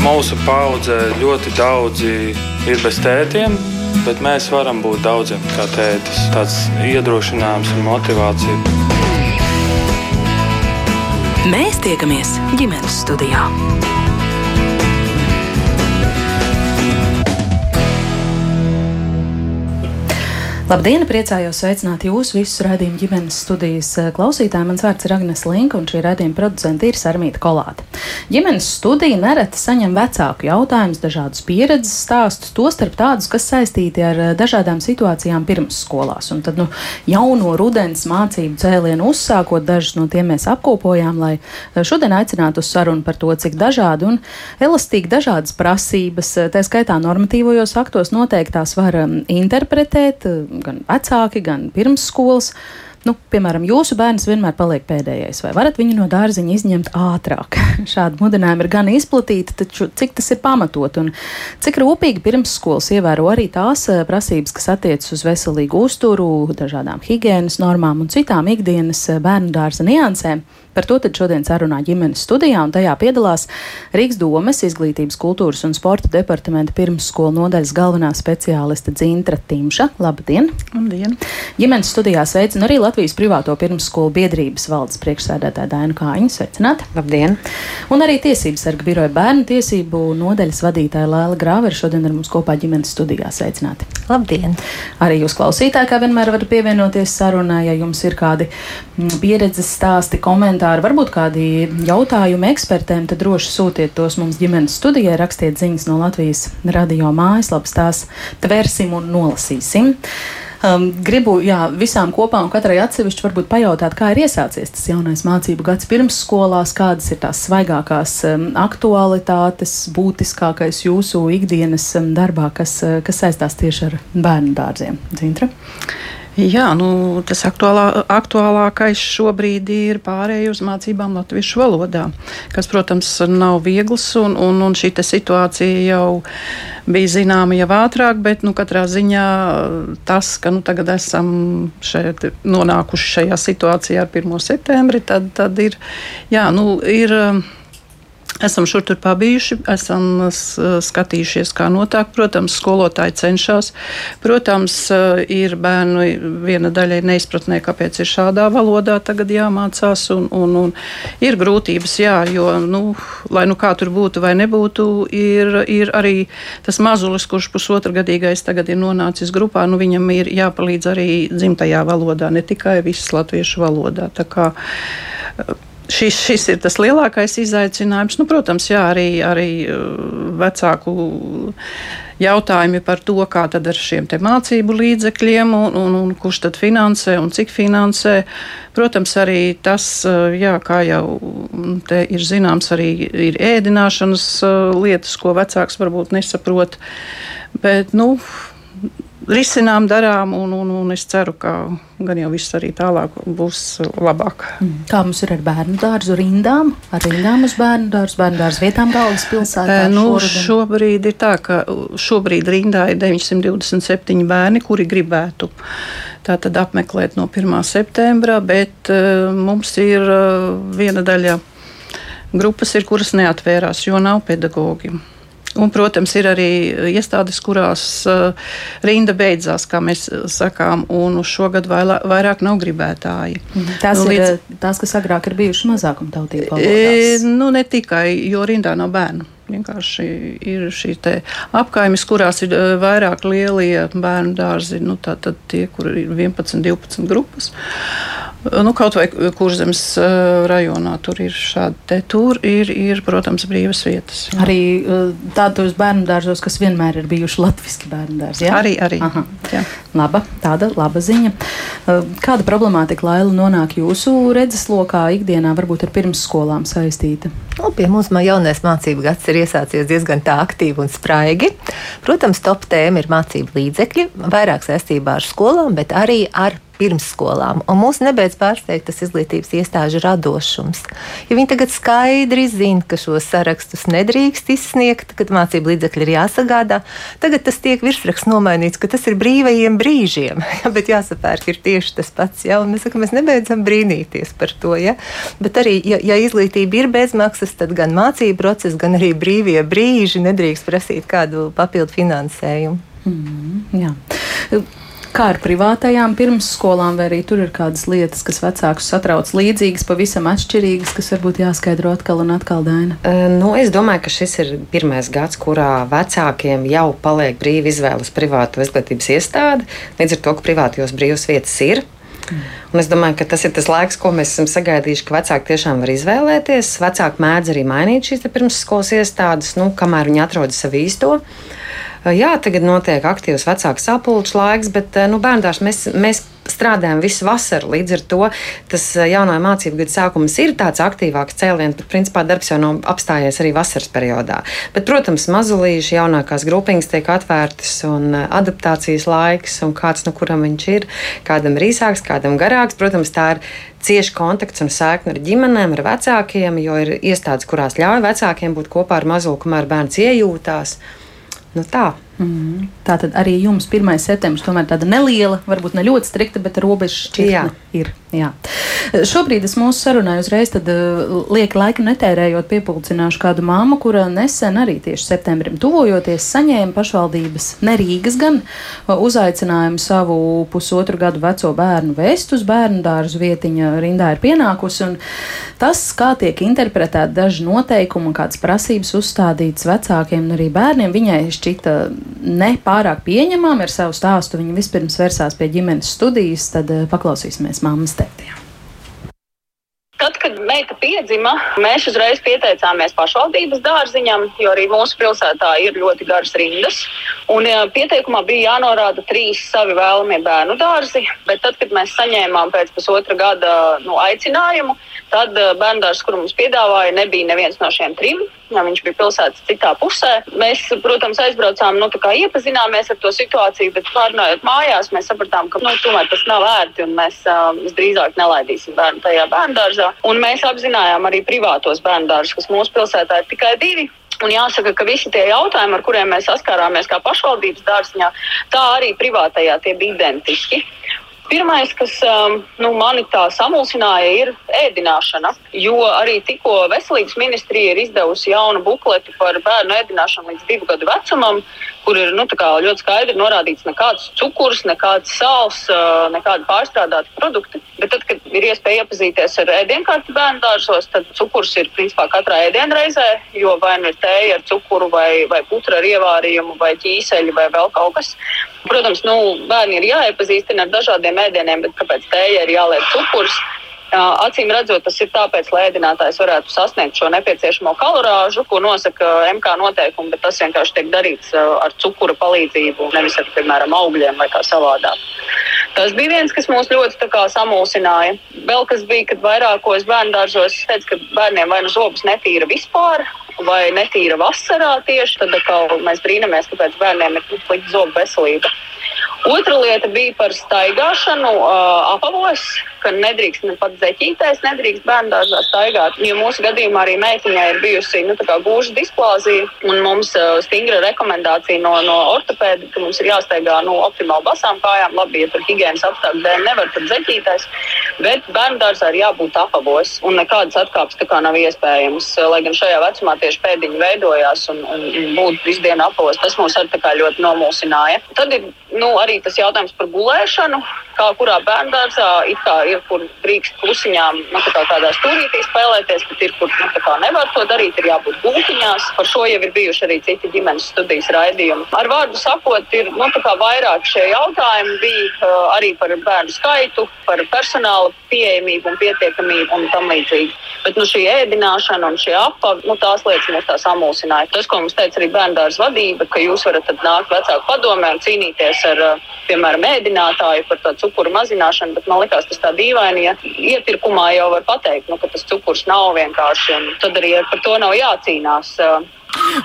Mūsu paudze ļoti daudzi ir bez tētiem, bet mēs varam būt daudziem kā tētis. Tāds iedrošinājums un motivācija. Mēs tiekamies ģimenes studijā. Labdien! Priecājos sveicināt jūs visus raidījumu ģimenes studijas eh, klausītājiem. Mans vārds ir Agnes Linka, un šī raidījuma producente ir Sarmīta Kolāte. Ģimenes studija nereti saņem vecāku jautājumus, dažādus pieredzes stāstus, tostarp tādus, kas saistīti ar eh, dažādām situācijām pirmsskolās. Un tad, nu, jauno rudens mācību cēlienu uzsākot, dažus no tiem mēs apkopojām, lai eh, šodien aicinātu uz sarunu par to, cik dažādi un elastīgi dažādas prasības, tā skaitā normatīvajos aktos noteiktās var interpretēt gan vecāki, gan pirmsskolas. Nu, piemēram, jūsu bērns vienmēr paliek pēdējais, vai varat viņu no dārziņa izņemt ātrāk? Šādi mudinājumi ir gan izplatīti, taču cik tas ir pamatot un cik rūpīgi pirmsskolas ievēro arī tās eh, prasības, kas attiecas uz veselīgu uzturu, dažādām higiēnas normām un citām ikdienas eh, bērnu dārza niansēm. Par to šodien sarunā ģimenes studijā, un tajā piedalās Rīgas domes izglītības, kultūras un sporta departamenta pirmsskolu nodaļas galvenā speciāliste Dzintra Timša. Labdien! Labdien! Ģimenes studijā sveicinu arī Latvijas privāto pirmsskolu biedrības valdes priekšsēdētāju Dainu Kāņu. Sveicināti! Labdien! Un arī Tiesības sarga biroja bērnu tiesību nodaļas vadītāja Lēla Grāvera šodien ar mums kopā ģimenes studijā. Sveicināti! Labdien! Arī jūs klausītāji, kā vienmēr, varat pievienoties sarunai, ja jums ir kādi mm, pieredzes stāsti, komentāri komentāri, varbūt kādi jautājumi ekspertiem, tad droši sūtiet tos mums ģimenes studijai, rakstiet ziņas no Latvijas radio mājaslapas, tās tvērsim un nolasīsim. Um, gribu jā, visām kopā un katrai atsevišķi varbūt pajautāt, kā ir iesācies tas jaunais mācību gads pirmsskolās, kādas ir tās svaigākās um, aktualitātes, būtiskākais jūsu ikdienas um, darbā, kas, uh, kas saistās tieši ar bērnu dārziem. Zintra? Jā, nu, tas aktuālā, aktuālākais šobrīd ir pārējai uz mācībām latviešu valodā, kas, protams, nav viegls, un, un, un šī situācija jau bija zināma jau ātrāk, bet nu, katrā ziņā tas, ka nu, tagad esam šeit nonākuši šajā situācijā ar 1. septembri, tad, tad ir, jā, nu, ir Esam šur tur pabijuši, esam skatījušies, kā notāk. Protams, skolotāji cenšas. Protams, ir bērnu viena daļa neizpratnē, kāpēc ir šādā valodā tagad jāmācās. Un, un, un ir grūtības, jā, jo, nu, lai nu kā tur būtu vai nebūtu, ir, ir arī tas mazulis, kurš pusotra gadīgais tagad ir nonācis grupā, nu, viņam ir jāpalīdz arī dzimtajā valodā, ne tikai visas latviešu valodā. Tā kā, šis, šis ir tas lielākais izaicinājums. Nu, protams, jā, arī, arī uh, vecāku jautājumi par to, kā tad ar šiem mācību līdzekļiem, un, un, un kurš tad finansē un cik finansē. Protams, arī tas, uh, jā, kā jau te ir zināms, arī ir ēdināšanas uh, lietas, ko vecāks varbūt nesaprot. Bet, nu, risinām, darām, un, un, un es ceru, ka gan jau viss arī tālāk būs labāk. Mm. Kā mums ir ar bērnu dārzu rindām, ar rindām uz bērnu dārzu, bērnu dārzu vietām galvaspilsētā? E, nu, šoruden? šobrīd ir tā, ka šobrīd rindā ir 927 bērni, kuri gribētu tātad apmeklēt no 1. septembra, bet uh, mums ir uh, viena daļa grupas, ir, kuras neatvērās, jo nav pedagogi. Un, protams, ir arī iestādes, kurās uh, rinda beidzās, kā mēs sakām, un uz šo gadu vairāk nav gribētāji. Mhm. Tās nu, ir līdz... tās, kas agrāk ir bijušas mazākumtautību valodās. E, nu, ne tikai, jo rindā nav bērnu. Vienkārši ir šī apgājums, kurās ir vairāk lielie bērnu dārzi, nu, tātad tie, kur ir 11, 12 grupas. Nu, kaut vai kurzemes rajonā tur ir šādi. Tur ir, ir, protams, brīvas vietas. Jā. Arī tādos bērnu dārzos, kas vienmēr ir bijuši latviešu bērnu dārzi. Jā? Arī, arī. Aha. Jā. Laba, tāda laba ziņa. Kāda problemātika, Laila, nonāk jūsu redzeslokā ikdienā, varbūt ar pirmsskolām saistīta? Nu, pie mums jaunais mācību gads ir iesācies diezgan tā aktīvi un spraigi. Protams, top tēma ir mācību līdzekļi, vairāk saistībā ar skolām, bet arī ar pirmsskolām. Un mūs nebeidz pārsteigt tas izglītības iestāžu radošums. Ja viņi tagad skaidri zina, ka šos sarakstus nedrīkst izsniegt, kad mācību līdzekļi ir jāsagādā, tagad tas tiek virsraksts nomainīts, ka tas ir brīvajiem brīžiem. Ja, bet jāsapērk ir tieši tas pats. Ja, mēs, saka, mēs nebeidzam brīnīties par to. Ja. Bet arī, ja, ja izglītība ir bezmaksas, tad gan mācību process, gan arī brīvie brīži nedrīkst prasīt kādu papildu finansējumu. Mm, jā. Kā ar privātajām pirmsskolām, vai arī tur ir kādas lietas, kas vecākus satrauc līdzīgas, pavisam atšķirīgas, kas varbūt jāskaidro atkal un atkal daina? Uh, nu, es domāju, ka šis ir pirmais gads, kurā vecākiem jau paliek brīva izvēle uz privātu izglītības iestādi, līdz ar to, ka privātajos brīvas vietas ir. Un es domāju, ka tas ir tas laiks, ko mēs esam sagaidījuši, ka vecāki tiešām var izvēlēties. Vecāki mēdz arī mainīt šīs pirmsskolas iestādes, nu, kamēr viņi atrod sev īsto. Jā, tagad notiek aktīvs vecāku sapulču laiks, bet nu, bērndārs mēs, mēs strādājam visu vasaru. Līdz ar to tas jaunā mācību gada sākums ir tāds aktīvāks cēliens, bet principā darbs jau nav apstājies arī vasaras periodā. Bet, protams, mazulīši jaunākās grupiņas tiek atvērtas un adaptācijas laiks, un kāds no kuram viņš ir, kādam ir īsāks, kādam garāks. Protams, tā ir cieši kontakts un sēkne ar ģimenēm, ar vecākiem, jo ir iestādes, kurās ļauj vecākiem būt kopā ar mazuli, kamēr bērns iejūtās. Nu tā. Mm. Tā tad arī jums 1. septembris tomēr tāda neliela, varbūt ne ļoti strikta, bet robeža šķirtne ir. Jā. Šobrīd es mūsu sarunai uzreiz tad, uh, lieki laika netērējot piepulcināšu kādu māmu, kura nesen arī tieši septembrim tuvojoties saņēma pašvaldības nerīgas gan uzaicinājumu savu pusotru gadu veco bērnu vēst uz bērnu dārzu vietiņa rindā ir pienākusi. Un tas, kā tiek interpretēti daži noteikumi un kādas prasības uzstādītas vecākiem un arī bērniem, viņai šķita ne pārāk pieņemami ar savu stāstu. Viņa vispirms vērsās pie ģimenes studijas, tad uh, paklausīsimies mammas teiktajā. Tad, kad meita piedzima, mēs uzreiz pieteicāmies pašvaldības dārziņam, jo arī mūsu pilsētā ir ļoti garas rindas. Un pieteikumā bija jānorāda trīs savi vēlamie bērnu dārzi, bet tad, kad mēs saņēmām pēc pusotra gada nu, aicinājumu, tad bērndārs, kuru mums piedāvāja, nebija neviens no šiem trim. Viņš bija pilsētas citā pusē. Mēs, protams, aizbraucām, nu, iepazināmies ar to situāciju, bet pārnājot mājās, mēs sapratām, ka nu, tomēr tas nav ērti un mēs uh, visdrīzāk nelaidīsim bērnu tajā bērndārzā. Un mēs apzinājām arī privātos bērndārzus, kas mūsu pilsētā ir tikai divi. Un jāsaka, ka visi tie jautājumi, ar kuriem mēs saskārāmies kā pašvaldības dārziņā, tā arī privātajā tie bija identiski. Pirmais, kas um, nu, mani tā samulsināja, ir ēdināšana. Jo arī tikko veselības ministrija ir izdevusi jaunu bukletu par bērnu ēdināšanu līdz divu gadu vecumam, kur ir nu, ļoti skaidri norādīts nekāds cukurs, nekāds sāls, nekādi pārstrādāti produkti. Bet tad, kad ir iespēja iepazīties ar ēdienkarti bērnu dārzos, tad cukurs ir principā katrā ēdienreizē, jo vai nu ir tēja ar cukuru, vai, vai putra ar ievārījumu, vai ķīseļi, vai vēl kaut kas. Protams, nu, bērni ir jāiepazīstina ar dažādiem ēdieniem, bet kāpēc tēja ir jāliek cukurs? Acīm redzot, tas ir tāpēc, lai ēdinātājs varētu sasniegt šo nepieciešamo kalorāžu, ko nosaka MK noteikumi, bet tas vienkārši tiek darīts ar cukura palīdzību, nevis ar, piemēram, augļiem vai kā savādāk. Tas bija viens, kas mūs ļoti kā, samulsināja. Vēl kas bija, kad vairākos bērnu dārzos teica, ka bērniem vai nu zobus netīra vispār, vai netīra vasarā tieši, tad mēs brīnamies, kāpēc bērniem ir tik slikta zobu veselība. Otra lieta bija par staigāšanu uh, apavos, ka nedrīkst ne pat zeķītēs, nedrīkst bērnu dārzā staigāt. Jo mūsu gadījumā arī meitiņai ir bijusi nu, gūža displāzija, un mums uh, stingra rekomendācija no, no ortopēda, ka mums ir jāstaigā nu, optimāli basām kājām. Labi, ja tur higiēnas apstākļu dēļ nevar pat zeķītēs, bet bērnu dārzā ir jābūt apavos, un nekādas atkāpes tā kā nav iespējamas. Lai gan šajā vecumā tieši pēdiņi veidojās un, un, un būt visu dienu apavos, tas mūs arī ļoti nomulsināja. Tad ir nu, arī tas jautājums par gulēšanu, kā kurā bērngārzā ir, ir kur drīkst klusiņām nu, tā tādā stūrītī spēlēties, bet ir kur nu, nevar to darīt, ir jābūt gultiņās. Par šo jau ir bijuši arī citi ģimenes studijas raidījumi. Ar vārdu sakot, ir nu, vairāk šie jautājumi bija uh, arī par bērnu skaitu, par personāla pieejamību un pietiekamību un tam līdzīgi. Bet nu, šī ēdināšana un šie apavi, nu, tās lietas mūs tā samulsināja. Tas, ko mums teica arī bērndārs vadība, ka jūs varat nākt vecāku padomē un cīnīties ar, piemēram, ēdinātāju par to cukuru mazināšanu, bet man liekas, tas tā dīvaini, ja iepirkumā jau var pateikt, nu, ka tas cukurs nav vienkārši, un tad arī par to nav jācīnās.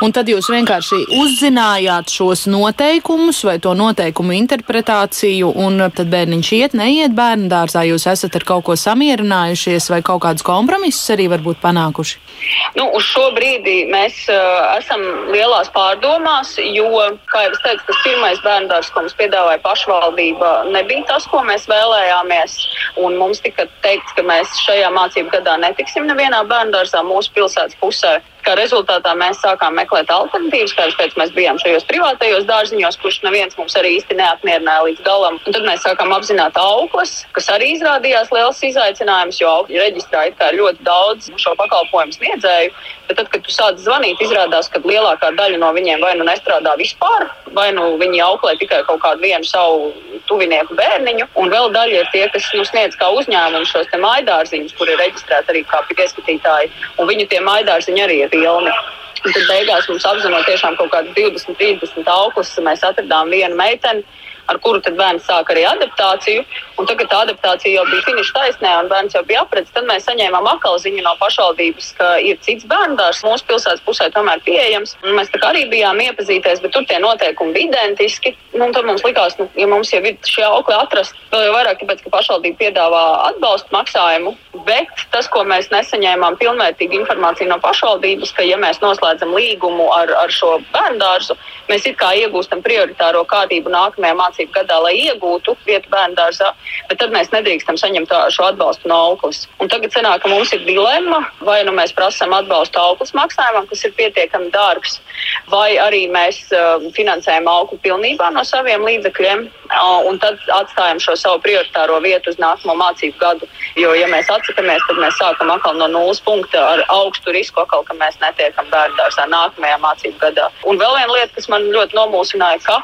Un tad jūs vienkārši uzzinājāt šos noteikumus vai to noteikumu interpretāciju, un tad bērniņš iet, neiet bērnu dārzā. Jūs esat ar kaut ko samierinājušies vai kaut kādus kompromisus arī varbūt panākuši? Nu, uz šo brīdi mēs uh, esam lielās pārdomās, jo, kā jau es teicu, tas pirmais bērnu dārzs, ko mums piedāvāja pašvaldība, nebija tas, ko mēs vēlējāmies. Un mums tika teikts, ka mēs šajā mācību gadā netiksim nevienā bērnu dārzā mūsu pilsētas pusē. Kā rezultātā mēs sākām meklēt alternatīvas, kādas mēs bijām šajos privātajos dārziņos, kurš neviens mums arī īsti neapmierināja līdz galam. Un tad mēs sākām apzināt auglas, kas arī izrādījās liels izaicinājums, jo augļu reģistrā ir ļoti daudz šo pakalpojumu sniedzēju. Bet tad, kad tu sāc zvanīt, izrādās, ka lielākā daļa no viņiem vai nu nestrādā vispār, vai nu viņi auklē tikai kaut kādu vienu savu tuvinieku bērniņu, un vēl daļa ir tie, kas nu, sniedz kā uzņēmumu šos maidārziņus, kur ir reģistrēti arī kā pieskatītāji, un viņu tie maidārziņi arī ir pilni. Un tad beigās mums apzinot tiešām kaut kādas 20, 30 auklus, mēs atradām vienu meiteni ar kuru bērns sāk arī adaptāciju. Un tagad tā adaptācija jau bija finiša taisnē, un bērns jau bija apredzis. Tad mēs saņēmām atkal ziņu no pašvaldības, ka ir cits bērndārs mūsu pilsētas pusē tomēr pieejams. Un mēs arī bijām iepazīties, bet tur tie noteikumi bija identiski. Nu, tad mums likās, nu, ja mums jau ir šie aukli atrast, vēl jau vairāk, tāpēc, ka pašvaldība piedāvā atbalstu maksājumu. Bet tas, ko mēs nesaņēmām pilnvērtīgu informāciju no pašvaldības, ka, ja mēs noslēdzam līgumu ar, ar šo bērndārzu, mēs it kā iegūstam prioritāro kārtību nākamajā mācību gadā, lai iegūtu vietu bērnu dārzā, bet tad mēs nedrīkstam saņemt šo atbalstu no auglas. Un tagad sanāk, ka mums ir dilemma, vai nu mēs prasām atbalstu auglas maksājumam, kas ir pietiekami dārgs, vai arī mēs uh, finansējam auglu pilnībā no saviem līdzekļiem, uh, un tad atstājam šo savu prioritāro vietu uz nākamo mācību gadu. Jo, ja mēs atsakāmies, tad mēs sākam atkal no nulles punkta ar augstu risku, atkal, ka mēs netiekam bērnu dārzā nākamajā mācību gadā. Un vēl viena lieta, kas man ļoti nomulsināja, ka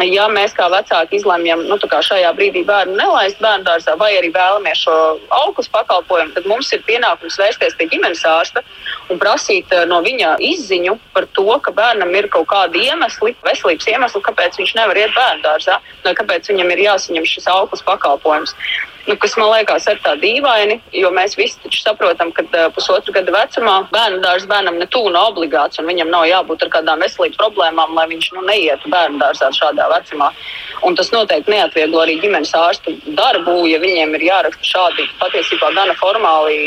ja mēs kā vecāki izlemjam nu, šajā brīdī bērnu nelaist bērnu dārzā, vai arī vēlamies šo augstu pakalpojumu, tad mums ir pienākums vērsties pie ģimenes ārsta un prasīt eh, no viņa izziņu par to, ka bērnam ir kaut kādi iemesli, veselības iemesli, kāpēc viņš nevar iet bērnu dārzā, vai kāpēc viņam ir jāsaņem šis augsts pakalpojums nu, kas man liekas ir tā dīvaini, jo mēs visi saprotam, ka uh, pusotru gadu vecumā bērnu dārzs bērnam ne tuvu nav obligāts, un viņam nav jābūt ar kādām veselības problēmām, lai viņš nu, neietu bērnu dārzā šādā vecumā. Un tas noteikti neatvieglo arī ģimenes ārstu darbu, ja viņiem ir jāraksta šādi patiesībā gana formāli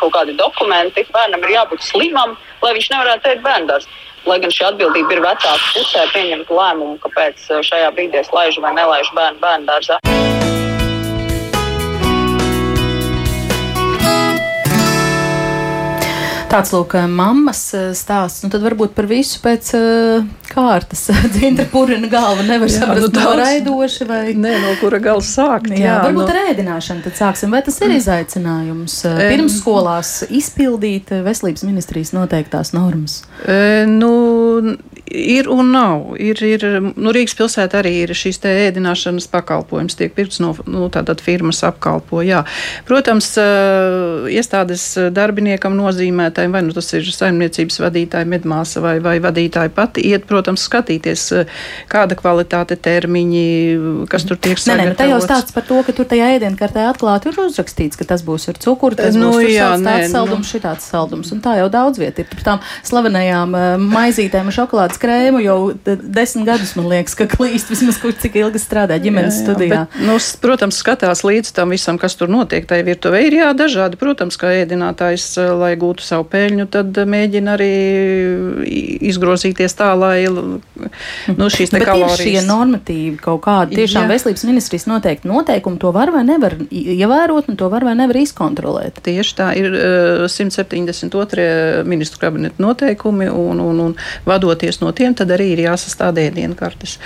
kaut kādi dokumenti. Bērnam ir jābūt slimam, lai viņš nevarētu teikt bērnu dārstu. Lai gan šī atbildība ir vecāka pusē, pieņemt lēmumu, kāpēc šajā brīdī es laižu vai nelaižu bērnu bērnu dārzā. Tāds lūk, mammas eh, stāsts. Nu, tad varbūt par visu pēc uh, kārtas. Dzintra purina galva nevar jā, saprast, nu, daudz, raidoši vai. Nē, no kura gala sākt. Jā, jā varbūt no... ar ēdināšanu tad sāksim. Vai tas ir mm. izaicinājums eh, pirms skolās izpildīt veselības ministrijas noteiktās normas? E, nu, ir un nav. Ir, ir, nu, Rīgas pilsētā arī ir šīs ēdināšanas pakalpojums, tiek pirkts no nu, tātad firmas apkalpo. Jā. Protams, iestādes darbiniekam nozīmētājiem, vai nu tas ir saimniecības vadītāja, medmāsa vai, vai vadītāja pati, iet, protams, skatīties, kāda kvalitāte termiņi, kas tur tiek sagatavots. Nē, nē, tā jau stāsts par to, ka tur tajā ēdienkartē atklāti ir uzrakstīts, ka tas būs ar cukuru, tas nu, būs jā, nē, tāds saldums, nu. šitāds saldums, un tā jau daudz vieta ir. Par tām slavenajām maizītēm un šokolādes krēmu jau desmit gadus, man liekas, ka klīst vismaz kur cik ilgi strādā ģimenes jā, jā, studijā. Bet, nu, protams, skatās līdz tam visam, kas tur notiek. Tā virtuvē ir jā, dažādi. Protams, kā ēdinātājs, eh, lai gūtu savu peļņu, tad mēģina arī izgrozīties tā, lai nu, šīs te kalorijas. Ir šie normatīvi kaut kādi tiešām jā. veselības ministrijas noteikti noteikumi, to var vai nevar ievērot, un to var vai nevar izkontrolēt. Tieši tā ir uh, 172. ministru kabineta noteikumi, un, un, un vadoties no tiem, tad arī ir jāsastāda ēdienkartes.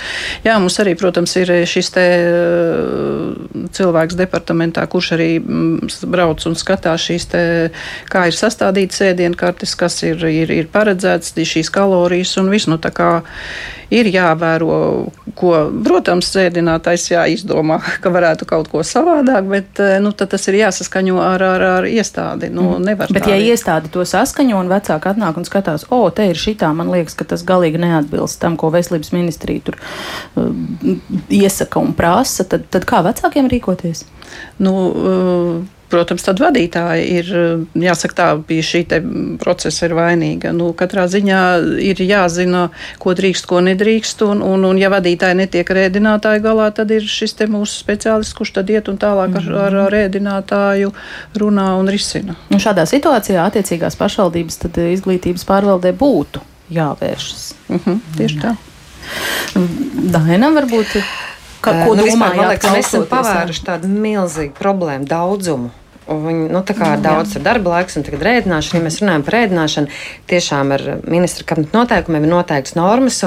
Jā, mums arī, protams, ir šis te eh, cilvēks departamentā, kurš arī mm, brauc un skatās šīs te, kā ir sastādītas ēdienkartes, kas ir, ir, ir paredzēts, šīs kalorijas un viss. Nu, ir jāvēro, ko, protams, ēdinātājs jāizdomā, ka varētu kaut ko savādāk, bet eh, nu, tas ir jāsaskaņo ar, ar, ar iestādi. Nu, mm. Bet, ja iestāde to saskaņo un vecāki atnāk un skatās, o, te ir šitā, man liekas, ka tas galīgi neatbilst tam, ko veselības ministrija tur uh, iesaka un prasa, tad, tad kā vecākiem rīkoties? Nu, uh, protams, tad vadītāji ir, jāsaka tā, pie šī procesa ir vainīga. Nu, katrā ziņā ir jāzina, ko drīkst, ko nedrīkst, un, un, un ja vadītāji netiek rēdinātāji galā, tad ir šis te mūsu speciālists, kurš tad iet un tālāk ar, ar, ar rēdinātāju runā un risina. Un šādā situācijā attiecīgās pašvaldības tad izglītības pārvaldē būtu jāvēršas. Mhm, -huh, tieši tā. Daina varbūt. Kā, ko nu? Vispār, man liekas, mēs esam pavēruši tādu milzīgu problēmu daudzumu. Viņi nu, ir daudz ar darba laiks, un tagad rēdināšana, ja mēs runājam par rēdināšanu, tiešām ar ministra kabineta noteikumiem ir noteikts normas.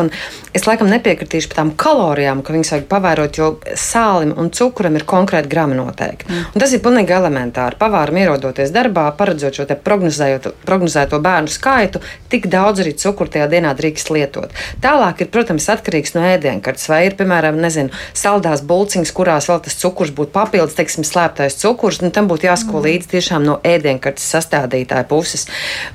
Es laikam nepiekritīšu par tām kalorijām, ka viņas vajag pavērot, jo sālim un cukuram ir konkrēti grami noteikti. Mm. Un tas ir pilnīgi elementāri. Pavāram ierodoties darbā, paredzot šo prognozēto bērnu skaitu, tik daudz arī cukuru tajā dienā drīkst lietot. Tālāk ir, protams, atkarīgs no ēdienkartes. Vai ir, piemēram, nezinu, saldās bulciņas, kurās vēl tas cukurs būtu papildus, teiksim, slēptais cukurs, nu, tam būtu jāskatās ko līdzi tiešām no ēdienkartes sastādītāja puses.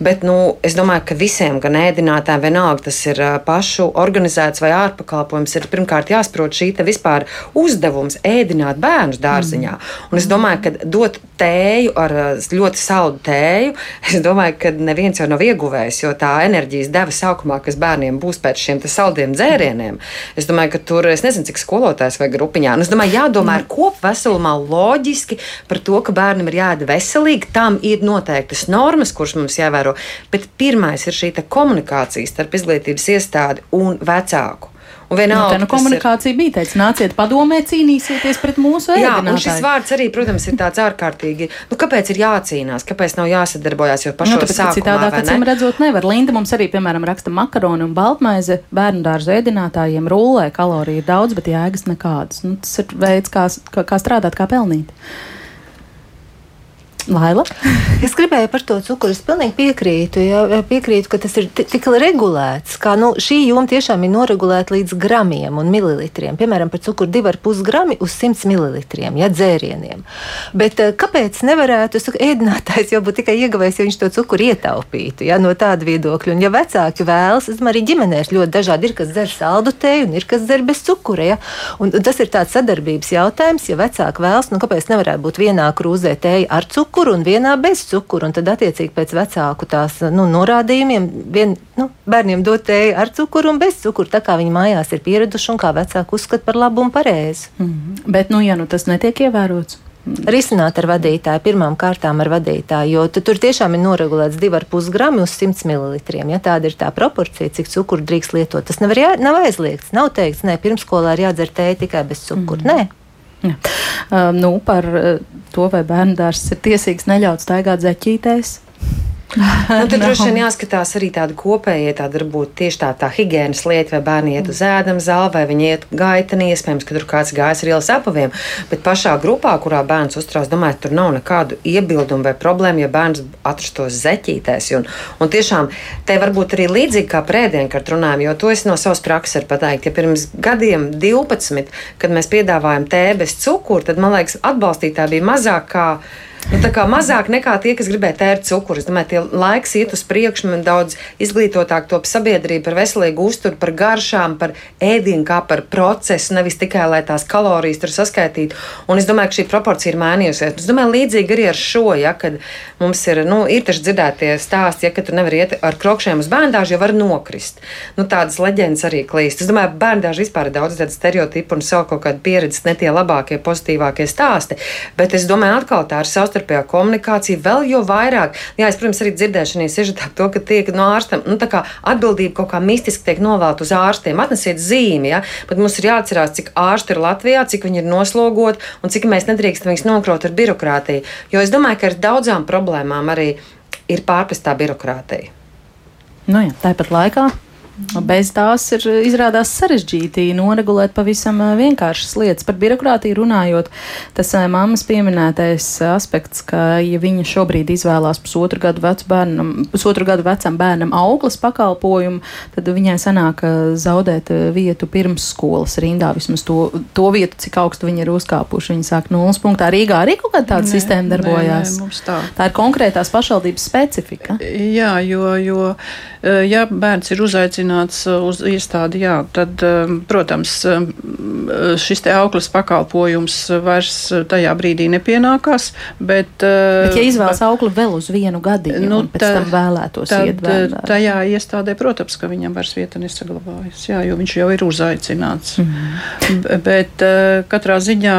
Bet nu, es domāju, ka visiem, gan ēdinātājiem, vienalga tas ir pašu organizēts vai ārpakalpojums, ir pirmkārt jāsaprot šī vispār uzdevums ēdināt bērnus dārziņā. Mm. Un es domāju, ka dot tēju ar ļoti saldu tēju, es domāju, ka neviens jau nav ieguvējis, jo tā enerģijas deva sākumā, kas bērniem būs pēc šiem saldiem dzērieniem, es domāju, ka tur, es nezinu, cik skolotājs vai grupiņā, un es domāju, jādomā ir kopveselumā loģiski par to, ka bērnam ir jā jāēd veselīgi, tam ir noteiktas normas, kuras mums jāvēro. Bet pirmais ir šī komunikācija starp izglītības iestādi un vecāku. Un vienalga, nu, nu, komunikācija ir... bija teicis, nāciet padomē, cīnīsieties pret mūsu ēdinātāju. Jā, un šis vārds arī, protams, ir tāds ārkārtīgi, nu, kāpēc ir jācīnās, kāpēc nav jāsadarbojas, jo pašos nu, tāpēc, sākumā, citādāk, acīm ne? redzot, nevar. Linda mums arī, piemēram, raksta makaroni un baltmaize bērnu dārzu ēdinātājiem rulē, kaloriju ir daudz, bet jēgas nekādas. Nu, tas ir veids, kā, kā strādāt, kā pelnīt. Laila? es gribēju par to cukuru. Es pilnīgi piekrītu. Ja, piekrītu, ka tas ir tik regulēts, ka nu, šī joma tiešām ir noregulēta līdz gramiem un mililitriem. Piemēram, par cukuru 2,5 grami uz 100 mililitriem, ja dzērieniem. Bet eh, kāpēc nevarētu saku, ēdinātājs jau būt tikai ieguvējis, ja viņš to cukuru ietaupītu? Ja, no tāda viedokļa. Un, ja vecāki vēlas, tad arī ģimenēs ļoti dažādi ir, kas dzer saldu teju un ir, kas dzer bez cukura. Ja? Un, un tas ir tāds sadarbības jautājums. Ja vecāki vēlas, nu kāpēc nevarētu būt vienā krūzē teja ar cukuru? Cukuru un vienā bez cukuru. Un tad, attiecīgi, pēc vecāku tās nu, norādījumiem, vien, nu, bērniem dot tēju ar cukuru un bez cukuru, tā kā viņi mājās ir pieraduši un kā vecāki uzskata par labu un pareizi. Mm -hmm. Bet, nu, ja nu tas netiek ievērots. Risināt ar vadītāju, pirmām kārtām ar vadītāju, jo tur tiešām ir noregulēts 2,5 gramu uz 100 ml. Ja tāda ir tā proporcija, cik cukuru drīkst lietot, tas nav, jā, nav aizliegts. Nav teikts, ka pirmsskolā ir jādzer tēja tikai bez cukura. Mm. Nē, Ja. Uh, nu, par uh, to, vai bērnu dārsts ir tiesīgs neļaut staigāt zeķītēs. Nu, tad droši vien jāskatās arī tāda kopējā, tāda varbūt tieši tā, tā higiēnas lieta, vai bērni iet uz ēdam zāli, vai viņi iet gaitenī, iespējams, ka tur kāds gājas ar ielas apaviem. Bet pašā grupā, kurā bērns uztrauc, domāju, tur nav nekādu iebildumu vai problēmu, ja bērns atrastos zeķītēs. Un, un tiešām te varbūt arī līdzīgi kā prēdienkārt runājam, jo to es no savas prakses varu pateikt. Ja pirms gadiem 12, kad mēs piedāvājam tēju bez cukuru, tad man liekas, atbalstītāji bija mazāk kā Nu, tā kā mazāk nekā tie, kas gribēja tērt cukuru. Es domāju, tie laiks iet uz priekšu, man daudz izglītotāk top sabiedrība par veselīgu uzturu, par garšām, par ēdienu, kā par procesu, nevis tikai lai tās kalorijas tur saskaitītu. Un es domāju, ka šī proporcija ir mainījusies. Es domāju, līdzīgi arī ar šo, ja, kad mums ir, nu, ir taču dzirdētie stāsti, ja, ka tu nevar iet ar krokšiem uz bērndāžu, jo var nokrist. Nu, tādas leģendas arī klīst. Es domāju, bērndāžu vispār ir daudz tādu stereotipu un savu kaut kādu pieredzi, ne tie labākie, pozitīvākie stāsti. Bet es domāju, atkal tā ir savstarpēji savstarpējā komunikācija vēl jo vairāk. Jā, es, protams, arī dzirdēju šajā sižetā to, ka tiek no ārstam, nu, atbildība kaut kā mistiski tiek novēlta uz ārstiem. Atnesiet zīmi, ja, bet mums ir jāatcerās, cik ārsti ir Latvijā, cik viņi ir noslogoti un cik mēs nedrīkstam viņus nokrot ar birokrātiju. Jo es domāju, ka ar daudzām problēmām arī ir pārpestā birokrātija. Nu jā, tāpat laikā Bez tās ir izrādās sarežģīti noregulēt pavisam vienkāršas lietas. Par birokrātiju runājot, tas mammas pieminētais aspekts, ka, ja viņa šobrīd izvēlās pusotru gadu, bērnam, pusotru gadu vecam bērnam auglas pakalpojumu, tad viņai sanāk zaudēt vietu pirms skolas rindā, vismaz to, to vietu, cik augstu viņi ir uzkāpuši. Viņi sāk nulles punktā. Rīgā arī kaut kāda tāda nē, sistēma darbojās. Nē, nē, tā. tā ir konkrētās pašvaldības specifika. Jā, jo, jo ja bērns ir uzaicināts uzaicināts uz iestādi, jā, tad, protams, šis te auklas pakalpojums vairs tajā brīdī nepienākās, bet. Bet, ja izvēlas auklu vēl uz vienu gadījumu, nu, pēc tam vēlētos tad, iet bērnā. Tajā iestādē, protams, ka viņam vairs vieta nesaglabājas, jā, jo viņš jau ir uzaicināts. Mm. Bet katrā ziņā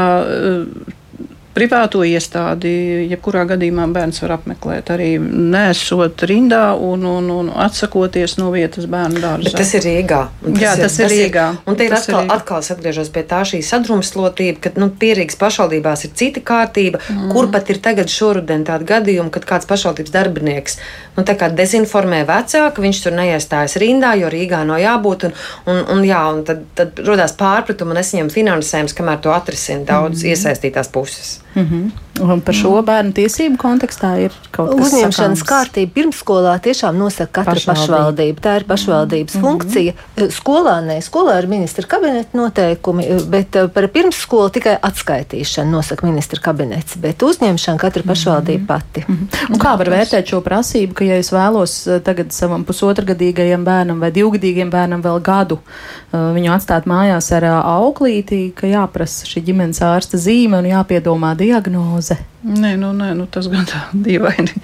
privāto iestādi, jebkurā gadījumā bērns var apmeklēt arī nesot rindā un, un, un atsakoties no vietas bērnu dārzā. Bet tas ir Rīgā. Tas Jā, tas ir, tas ir Rīgā. Un te ir atkal, ir atkal atgriežos pie tā šī sadrumstlotība, ka nu, pierīgas pašvaldībās ir cita kārtība, mm. kur pat ir tagad šoruden tādi gadījumi, kad kāds pašvaldības darbinieks nu, dezinformē vecāku, viņš tur neiestājas rindā, jo Rīgā nav jābūt. Un, un, un, jā, un tad, tad rodās pārpratumi un es viņam finansējums, kamēr to atrisina daudz mm. iesaistītās puses. Mm -hmm. Un par šo bērnu tiesību kontekstā ir kaut kas tāds. Uzņemšanas kārtība pirmsskolā tiešām nosaka katra pašvaldība. pašvaldība. Tā ir pašvaldības mm -hmm. funkcija. Skolā nē, skolā ir ministra kabineta noteikumi, bet eh, par pirmsskolu tikai atskaitīšanu nosaka ministra kabinets, bet uzņemšana katra pašvaldība mm -hmm. pati. Mm -hmm. Un kā var vērtēt šo prasību, ka, ja es vēlos eh, tagad savam pusotragadīgajam bērnam vai divgadīgajam bērnam vēl gadu eh, viņu atstāt mājās ar auklīti, ka jāprasa šī ģimenes ārsta zīme un jāpiedomā diagnoze. Nē, nu, nē nu, tas gan tā dīvaini.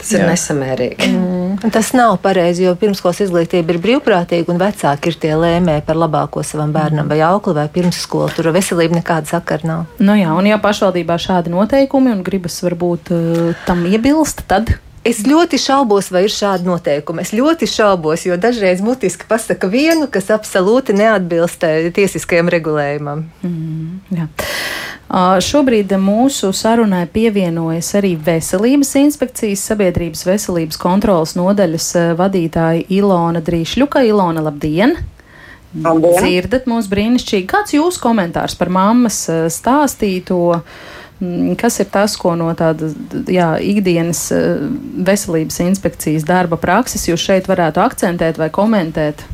Tas ir nesamērīgi. Mm. Tas nav pareizi, jo pirmskolas izglītība ir brīvprātīga un vecāki ir tie lēmēji par labāko savam bērnam mm. vai aukli vai pirmsskolu. Tur veselība nekāda sakara nav. Nu jā, un ja pašvaldībā šādi noteikumi un gribas varbūt uh, tam iebilst, tad Es ļoti šaubos, vai ir šādi noteikumi. Es ļoti šaubos, jo dažreiz mutiski pasaka vienu, kas absolūti neatbilst eh, tiesiskajam regulējumam. Mm, jā. Šobrīd mūsu sarunai pievienojas arī Veselības inspekcijas sabiedrības veselības kontrolas nodaļas vadītāja Ilona Drīšļuka. Ilona, labdien! Labdien. Dzirdat mūs brīnišķīgi. Kāds jūsu komentārs par mammas stāstīto? Mm, kas ir tas, ko no tāda jā, ikdienas veselības inspekcijas darba prakses jūs šeit varētu akcentēt vai komentēt?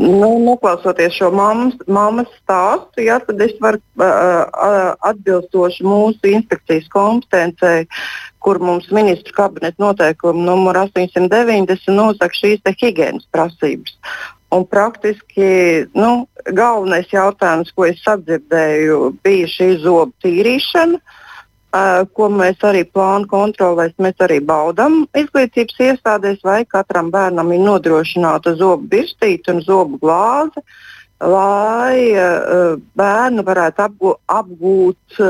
Nu, noklausoties šo mammas, mammas stāstu, jā, tad es varu uh, atbilstoši mūsu inspekcijas kompetencei, kur mums ministru kabineta noteikuma numur 890 nosaka šīs higiēnas prasības. Un praktiski nu, galvenais jautājums, ko es sadzirdēju, bija šī zobu tīrīšana. Uh, ko mēs arī plānu kontrolēs, mēs arī baudām izglītības iestādēs, vai katram bērnam ir nodrošināta zobu birstīte un zobu glāze, lai bērni varētu apgūt, apgūt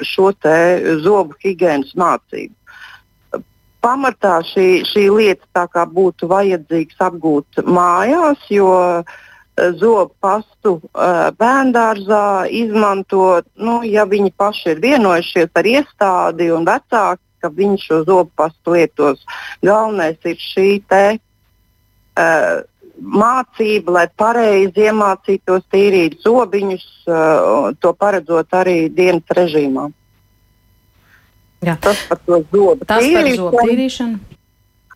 šo zobu higiēnas mācību. Pamatā šī, šī lieta būtu vajadzīgs apgūt mājās, jo uh, zobu pastu bērngārzā izmantot, nu, ja viņi paši ir vienojušies ar iestādi un vecāki, ka viņi šo zobu pastu lietos. Galvenais ir šī te, uh, mācība, lai pareizi iemācītos tīrīt zobiņus, uh, to paredzot arī dienas režīmā. Jā. Tas par to zobu tīrīšanu.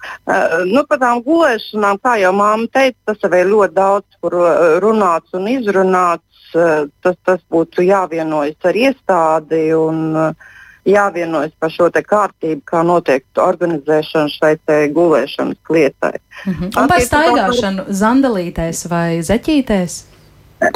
Uh, nu, par tām gulēšanām, kā jau māma teica, tas jau ir ļoti daudz, kur runāts un izrunāts. Uh, tas, tas būtu jāvienojas ar iestādi un uh, jāvienojas par šo kārtību, kā notiek organizēšana šai gulēšanas lietai. Mm -hmm. Un par staigāšanu zandalītēs vai zeķītēs?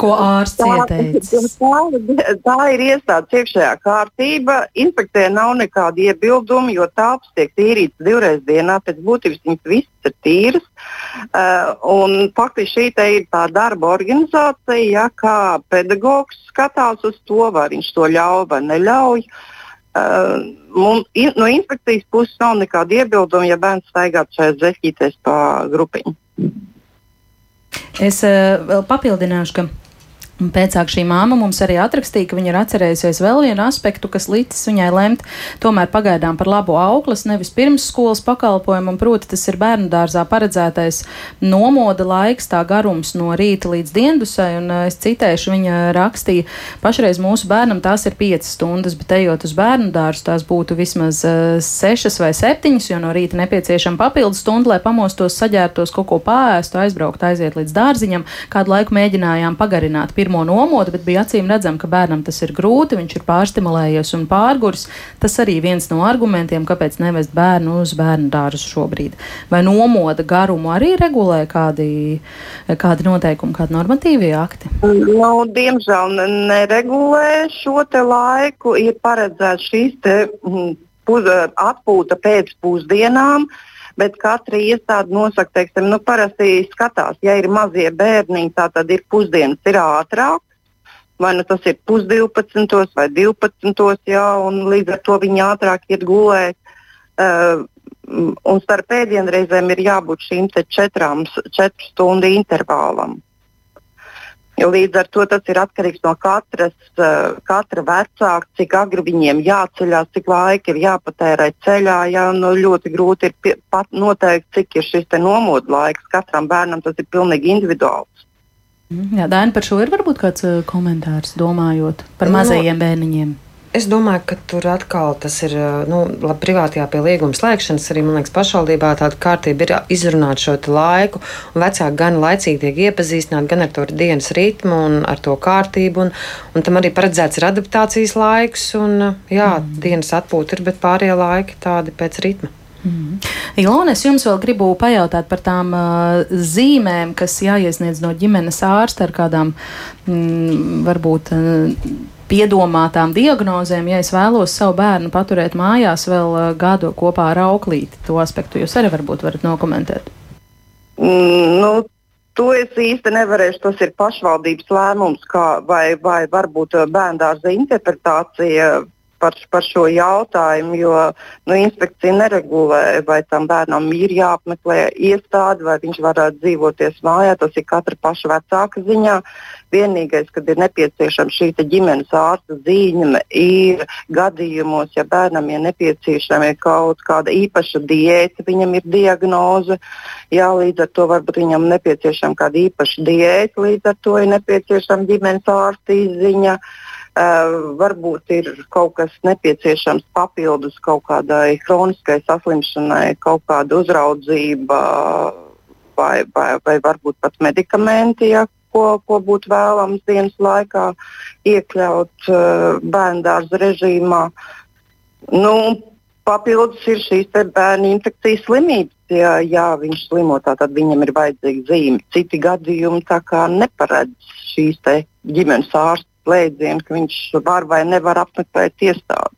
Ko ārsts ieteica? Tā, tā ir iestādes iekšējā kārtība. Inspekcijai nav nekāda iebilduma, jo tāps tiek tīrīts divreiz dienā. Pēc būtības viņas visas ir tīras. Uh, faktiski šī ir tā darba organizācija, ja kā pedagogs skatās uz to, vai viņš to ļauj vai neļauj. Uh, mums, in, no inspekcijas puses nav nekāda iebilduma, ja bērns staigā šajā zeķītēs pa grupiņu. Es uh, vēl papildināšu, ka Un pēcāk šī māma mums arī atrakstīja, ka viņa ir atcerējusies vēl vienu aspektu, kas licis viņai lemt. Tomēr pagaidām par labu auklas, nevis pirmsskolas pakalpojumu, un proti tas ir bērnu dārzā paredzētais nomoda laiks, tā garums no rīta līdz diendusai, un eh, es citēšu, viņa rakstīja, pašreiz mūsu bērnam tās ir 5 stundas, bet ejot uz bērnu dārzu, tās būtu vismaz 6 vai 7, jo no rīta nepieciešama papildus stunda, lai pamostos, saģērtos, kaut ko pāēstu, aizbraukt, aiziet līdz dārziņam, kādu laiku mēģinājām pagarināt pirmo nomodu, bet bija acīm redzams, ka bērnam tas ir grūti, viņš ir pārstimulējies un pārguris. Tas arī viens no argumentiem, kāpēc nevest bērnu uz bērnu dārzu šobrīd. Vai nomoda garumu arī regulē kādi, kādi noteikumi, kādi normatīvie akti? Nu, diemžēl neregulē šo laiku. Ir paredzēts šīs te, mm, puz, atpūta pēc pusdienām. Uh, bet katra iestāde nosaka, teiksim, nu, parasti skatās, ja ir mazie bērniņi, tad ir pusdienas ir ātrāk. Vai nu tas ir pusdivpadsmitos vai divpadsmitos, jā, un līdz ar to viņi ātrāk iet gulēt. Uh, un starp pēdienreizēm ir jābūt šīm četrām, četru stundu intervālam. Līdz ar to tas ir atkarīgs no katras, uh, katra vecāka, cik agri viņiem jāceļās, cik laika ir jāpatērē ceļā. Jā, nu, ļoti grūti ir pat noteikt, cik ir šis nomodu laiks. Katram bērnam tas ir pilnīgi individuāls. Mhm, jā, Dāna, par šo ir varbūt kāds uh, komentārs, domājot par nu, mazajiem no, bērniņiem. Es domāju, ka tur atkal tas ir nu, labi, privātajā pie līguma slēgšanas. Arī liekas, pašvaldībā tāda kārtība ir izrunāt šo laiku. Vecāki gan laicīgi tiek iepazīstināti gan ar to dienas ritmu un ar to kārtību. Un, un tam arī paredzēts ir adaptācijas laiks. Un, jā, mm. dienas atpūta ir, bet pārējie laiki tādi pēc ritma. Mm. Ilona, es jums vēl gribu pajautāt par tām uh, zīmēm, kas jāiesniedz no ģimenes ārsta ar kādām mm, varbūt. Uh, piedomātām diagnozēm, ja es vēlos savu bērnu paturēt mājās vēl uh, gadu kopā ar auklīti. To aspektu jūs arī varbūt varat nokomentēt. Mm, nu, To es īsti nevarēšu. Tas ir pašvaldības lēmums, kā, vai, vai varbūt uh, bērngārza interpretācija par, par šo jautājumu, jo nu, inspekcija neregulē, vai tam bērnam ir jāapmeklē iestāde, vai viņš varētu dzīvoties mājā. Tas ir katra paša vecāka ziņā. Vienīgais, kad ir nepieciešama šī ģimenes ārsta zīme, ir gadījumos, ja bērnam ir nepieciešama kaut kāda īpaša diēta, viņam ir diagnoze. Jā, līdz ar to varbūt viņam nepieciešama kāda īpaša diēta, līdz ar to ir nepieciešama ģimenes ārsta izziņa. Uh, Uh, varbūt ir kaut kas nepieciešams papildus kaut kādai kroniskai saslimšanai, kaut kāda uzraudzība vai, vai, vai varbūt pat medikamenti, ja, ko, ko būtu vēlams dienas laikā iekļaut uh, bērnu dārza režīmā. Nu, papildus ir šīs bērnu infekcijas slimības. Ja, ja viņš slimo, tad viņam ir vajadzīga zīme. Citi gadījumi neparedz šīs ģimenes ārsta slēdzienu, ka viņš var vai nevar apmeklēt iestādi.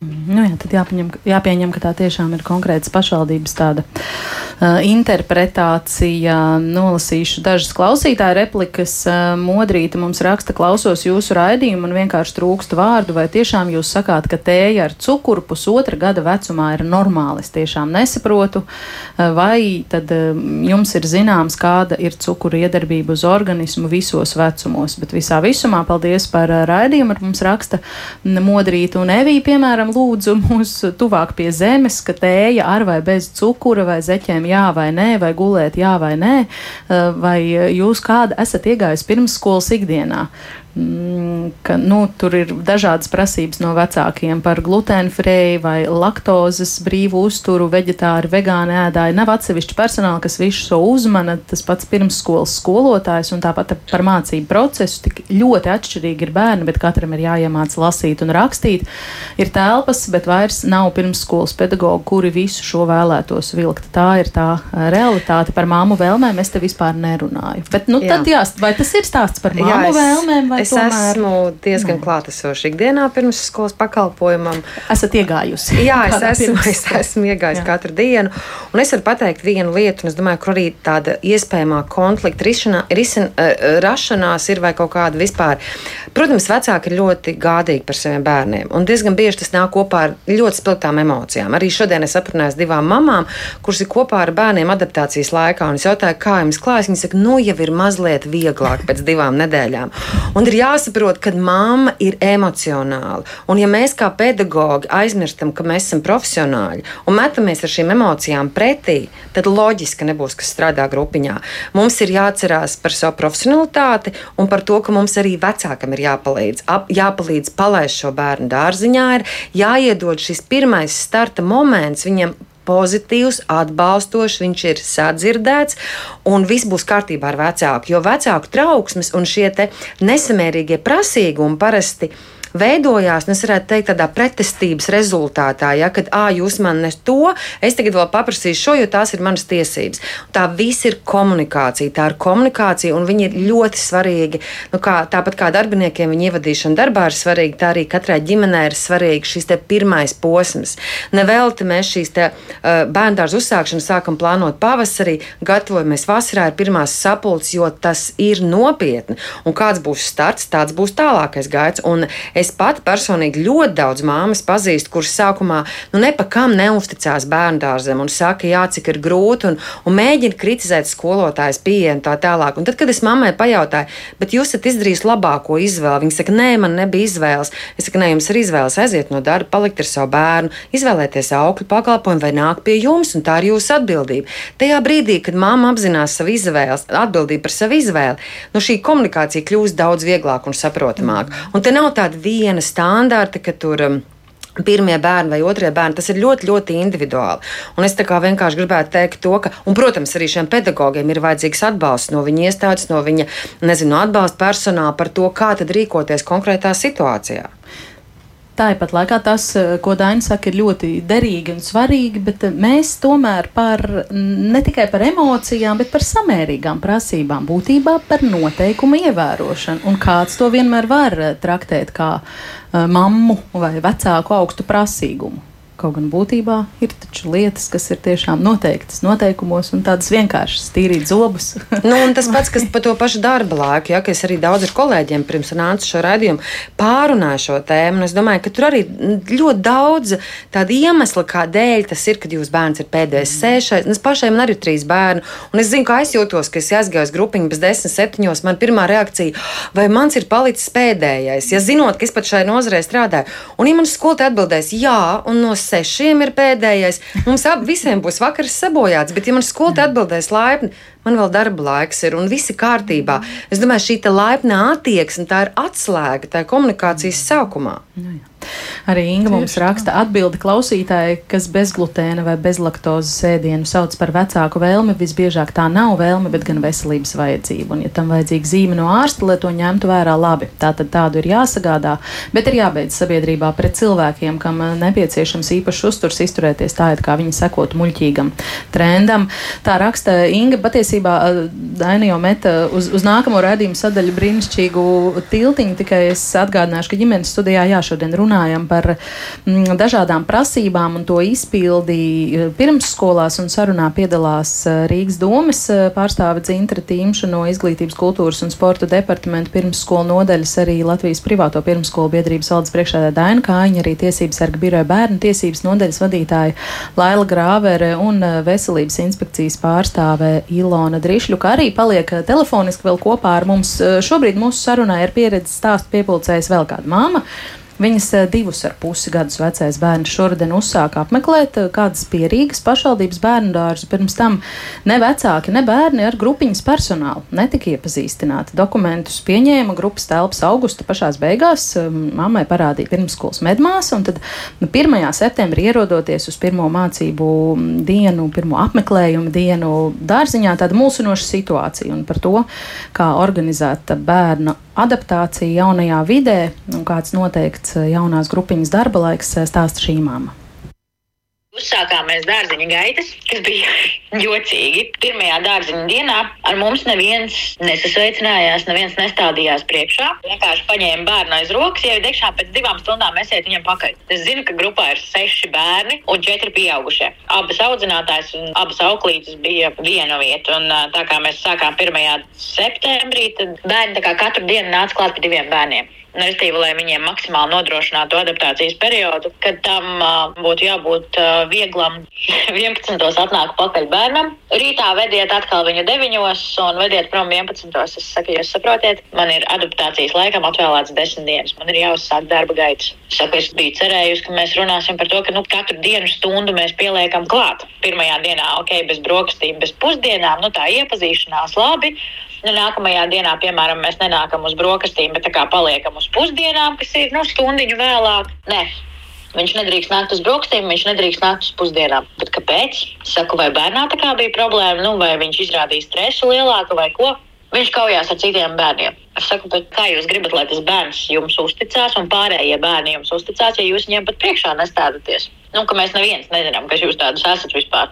Nu jā, tad jāpieņem, jāpieņem, ka tā tiešām ir konkrētas pašvaldības tāda uh, interpretācija. Nolasīšu dažas klausītāju replikas. Uh, modrīta mums raksta, klausos jūsu raidījumu un vienkārši trūkst vārdu, vai tiešām jūs sakāt, ka tēja ar cukuru pusotra gada vecumā ir normāli. Es tiešām nesaprotu, uh, vai tad uh, jums ir zināms, kāda ir cukura iedarbība uz organismu visos vecumos. Bet visā visumā paldies par uh, raidījumu. Mums raksta modrīta un evī, piemēram, lūdzu mūs tuvāk pie zemes, ka tēja ar vai bez cukura vai zeķiem jā vai nē, vai gulēt jā vai nē, eh, vai jūs kāda esat iegājis pirmsskolas ikdienā. Mm, ka nu, tur ir dažādas prasības no vecākiem par glutēnfrēju vai laktozes brīvu uzturu, veģetāri, vegāni ēdāji. Nav atsevišķi personāli, kas visu šo uzmana. Tas pats pirmsskolas skolotājs un tāpat par mācību procesu. Tik ļoti atšķirīgi ir bērni, bet katram ir jāiemāc lasīt un rakstīt. Ir telpas, bet vairs nav pirmsskolas pedagoģi, kuri visu šo vēlētos vilkt. Tā ir tā realitāte par māmu vēlmēm. Es te vispār nerunāju. Bet, nu, jā. tad, jā, vai tas ir stāsts par māmu jā, es... vēlmēm? Es tomēr... esmu diezgan Nē. klātesoša ikdienā pirms skolas pakalpojumam. Esat iegājusi? Jā, es esmu, es esmu iegājusi katru dienu. Un es varu pateikt vienu lietu, un es domāju, ka arī tāda iespējamā konflikta risinā, risin, uh, rašanās ir vai kaut kāda vispār. Protams, vecāki ir ļoti gādīgi par saviem bērniem, un diezgan bieži tas nāk kopā ar ļoti spilgtām emocijām. Arī šodien es aprunājos divām mamām, kuras ir kopā ar bērniem adaptācijas laikā, un es jautāju, kā jums klājas. Viņa saka, nu jau ir mazliet vieglāk pēc divām nedēļām. Un ir jāsaprot, ka mamma ir emocionāla. Un ja mēs kā pedagogi aizmirstam, ka mēs esam profesionāļi un metamies ar šīm emocijām pretī, tad loģiski nebūs, kas strādā grupiņā. Mums ir jāatcerās par savu profesionalitāti un par to, ka mums arī vecākam ir jāpalīdz. Ap, jāpalīdz palaist šo bērnu dārziņā, ir jāiedod šis pirmais starta moments viņam pozitīvs, atbalstošs, viņš ir sadzirdēts un viss būs kārtībā ar vecāku. Jo vecāku trauksmes un šie nesamērīgie prasīgumi parasti ir veidojās, nu, es varētu teikt, tādā pretestības rezultātā, ja, kad, ah, jūs man nes to, es tagad vēl paprasīšu šo, jo tās ir manas tiesības. Tā viss ir komunikācija, tā ir komunikācija, un viņi ir ļoti svarīgi. Nu, kā, tāpat kā darbiniekiem viņa ievadīšana darbā ir svarīga, tā arī katrai ģimenei ir svarīga šis pirmais posms. Nevelti mēs šīs te, uh, bērndārza uzsākšanu sākam plānot pavasarī, gatavojamies vasarā, ir pirmās sapulces, jo tas ir nopietni. Un kāds būs starts, tāds būs tālākais gaids. Un Es pati personīgi ļoti daudz māmas pazīstu, kuras sākumā nu, nepakām neusticās bērnu dārzam un saka, jā, cik ir grūti un, un mēģina kritizēt skolotājas pieeja un tā tālāk. Un tad, kad es mammai pajautāju, bet jūs esat izdarījis labāko izvēli, viņa saka, nē, man nebija izvēles. Es saku, nē, jums ir izvēles aiziet no darba, palikt ar savu bērnu, izvēlēties augļu pakalpojumu vai nākt pie jums, un tā ir jūsu atbildība. Tajā brīdī, kad mamma apzinās savu izvēli, atbildību par savu izvēli, nu šī komunikācija kļūst daudz vieglāka un saprotamāka. Un te nav tāda viena standarta, ka tur. Um, pirmie bērni vai otrie bērni, tas ir ļoti, ļoti individuāli. Un es vienkārši gribētu teikt to, ka, un, protams, arī šiem pedagogiem ir vajadzīgs atbalsts no viņa iestādes, no viņa, nezinu, atbalsta personāla par to, kā tad rīkoties konkrētā situācijā. Tāpat laikā tas, eh, ko Daina saka, ir ļoti derīgi un svarīgi, bet eh, mēs tomēr par ne tikai par emocijām, bet par samērīgām prasībām, būtībā par noteikumu ievērošanu. Un kāds to vienmēr var eh, traktēt kā mammu vai vecāku augstu prasīgumu. Kaut gan būtībā ir taču lietas, kas ir tiešām noteiktas noteikumos un tādas vienkāršas, tīrīt zobus. nu, tas pats, kas par to pašu darba laiku, ja, ka es arī daudz ar kolēģiem pirms nācu šo raidījumu pārunāju šo tēmu. Es domāju, ka tur arī ļoti daudz tādu iemeslu, kādēļ tas ir, kad jūs bērns ir pēdējais sēšais. Es pašai man arī ir trīs bērni, un es zinu, ka es jūtos, ka es aizgāju uz grupiņu bez desmit, septiņos. Man pirmā reakcija, vai mans ir palicis pēdējais, ja zinot, ka es pat šai nozarē strādāju. Un, ja man skolotāja atbildēs, jā, un no sešiem ir pēdējais. Mums ab, visiem būs vakars sabojāts, bet ja man skolotāja atbildēs laipni, man vēl darba laiks ir un viss ir kārtībā. Es domāju, šī laipna attieksme tā ir atslēga tajā komunikācijas sākumā. Nu, jā. Arī Inga mums raksta atbildi klausītāji, kas bezglutēna vai bezlaktozes ēdienu sauc par vecāku vēlmi. Visbiežāk tā nav vēlme, bet gan veselības vajadzība. Un, ja tam vajadzīga zīme no ārsta, lai to ņemtu vērā labi, tā tad tādu ir jāsagādā, bet ir jābeidz sabiedrībā pret cilvēkiem, kam nepieciešams īpašs uzturs izturēties tā, it kā viņi sekotu muļķīgam trendam. Tā raksta Inga, patiesībā Daina jau meta uz, uz nākamo redzējumu sadaļu brīnišķīgu tiltiņu, tikai es atgādināšu, ka ģimenes studijā jā, šodien runā runājam par mm, dažādām prasībām un to izpildi eh, pirmsskolās un sarunā piedalās eh, Rīgas domes eh, pārstāve Dzintra Tīmša no Izglītības, kultūras un sporta departamenta pirmsskolu nodaļas, arī Latvijas privāto pirmsskolu biedrības valdes priekšādā Daina Kāņa, arī Tiesības sarga biroja bērnu tiesības nodaļas vadītāja Laila Grāvere un Veselības inspekcijas pārstāve Ilona Drišļu, kā arī paliek telefoniski vēl kopā ar mums. Šobrīd mūsu sarunā ir pieredzi stāstu piepulcējis vēl kāda māma. Viņas eh, divus ar pusi gadus vecais bērns šodien uzsāka apmeklēt eh, kādas pierīgas pašvaldības bērnu dārzu. Pirms tam ne vecāki, ne bērni ar grupiņas personālu netika iepazīstināti. Dokumentus pieņēma grupas telpas augusta pašās beigās. Eh, mammai parādīja pirmskolas medmās, un tad 1. Nu, septembrī ierodoties uz pirmo mācību dienu, pirmo apmeklējumu dienu dārziņā, tāda mulsinoša situācija un par to, kā organizēta bērna adaptācija jaunajā vidē un kāds noteikts eh, jaunās grupiņas darba laiks eh, stāsta šī māma. Uzsākām mēs dārziņa gaitas, kas bija jocīgi. Pirmajā dārziņa dienā ar mums neviens nesasveicinājās, neviens nestādījās priekšā. Vienkārši paņēma bērnu aiz rokas, jau iekšā pēc divām stundām esiet viņam pakaļ. Es zinu, ka grupā ir seši bērni un četri pieaugušie. Abas audzinātājs un abas auklītes bija viena vieta. Un, tā kā mēs sākām 1. septembrī, tad bērni katru dienu nāca klāt pie diviem bērniem. Restīvi, lai viņiem maksimāli nodrošinātu adaptācijas periodu, kad tam uh, būtu jābūt uh, vieglam. 11. atnāk pakaļ bērnam. Rītā vediet atkal viņu 9. un vediet prom 11. Es saku, jūs saprotiet, man ir adaptācijas laikam atvēlēts 10 dienas. Man ir jāuzsāk darba gaitas. Saku, es biju cerējusi, ka mēs runāsim par to, ka nu, katru dienu stundu mēs pieliekam klāt. Pirmajā dienā, ok, bez brokastīm, bez pusdienām, nu tā iepazīšanās labi. Nu, nākamajā dienā, piemēram, mēs nenākam uz brokastīm, bet paliekam uz pusdienām, kas ir nu, stundiņu vēlāk. Nē, Viņš nedrīkst nākt uz brokastīm, viņš nedrīkst nākt uz pusdienām. Bet kāpēc? Es saku, vai bērnā tā kā bija problēma, nu, vai viņš izrādīja stresu lielāku vai ko. Viņš kaujās ar citiem bērniem. Es saku, kā jūs gribat, lai tas bērns jums uzticās, un pārējie bērni jums uzticās, ja jūs viņiem pat priekšā nestādaties? Nu, ka mēs neviens nezinām, kas jūs tādus esat vispār.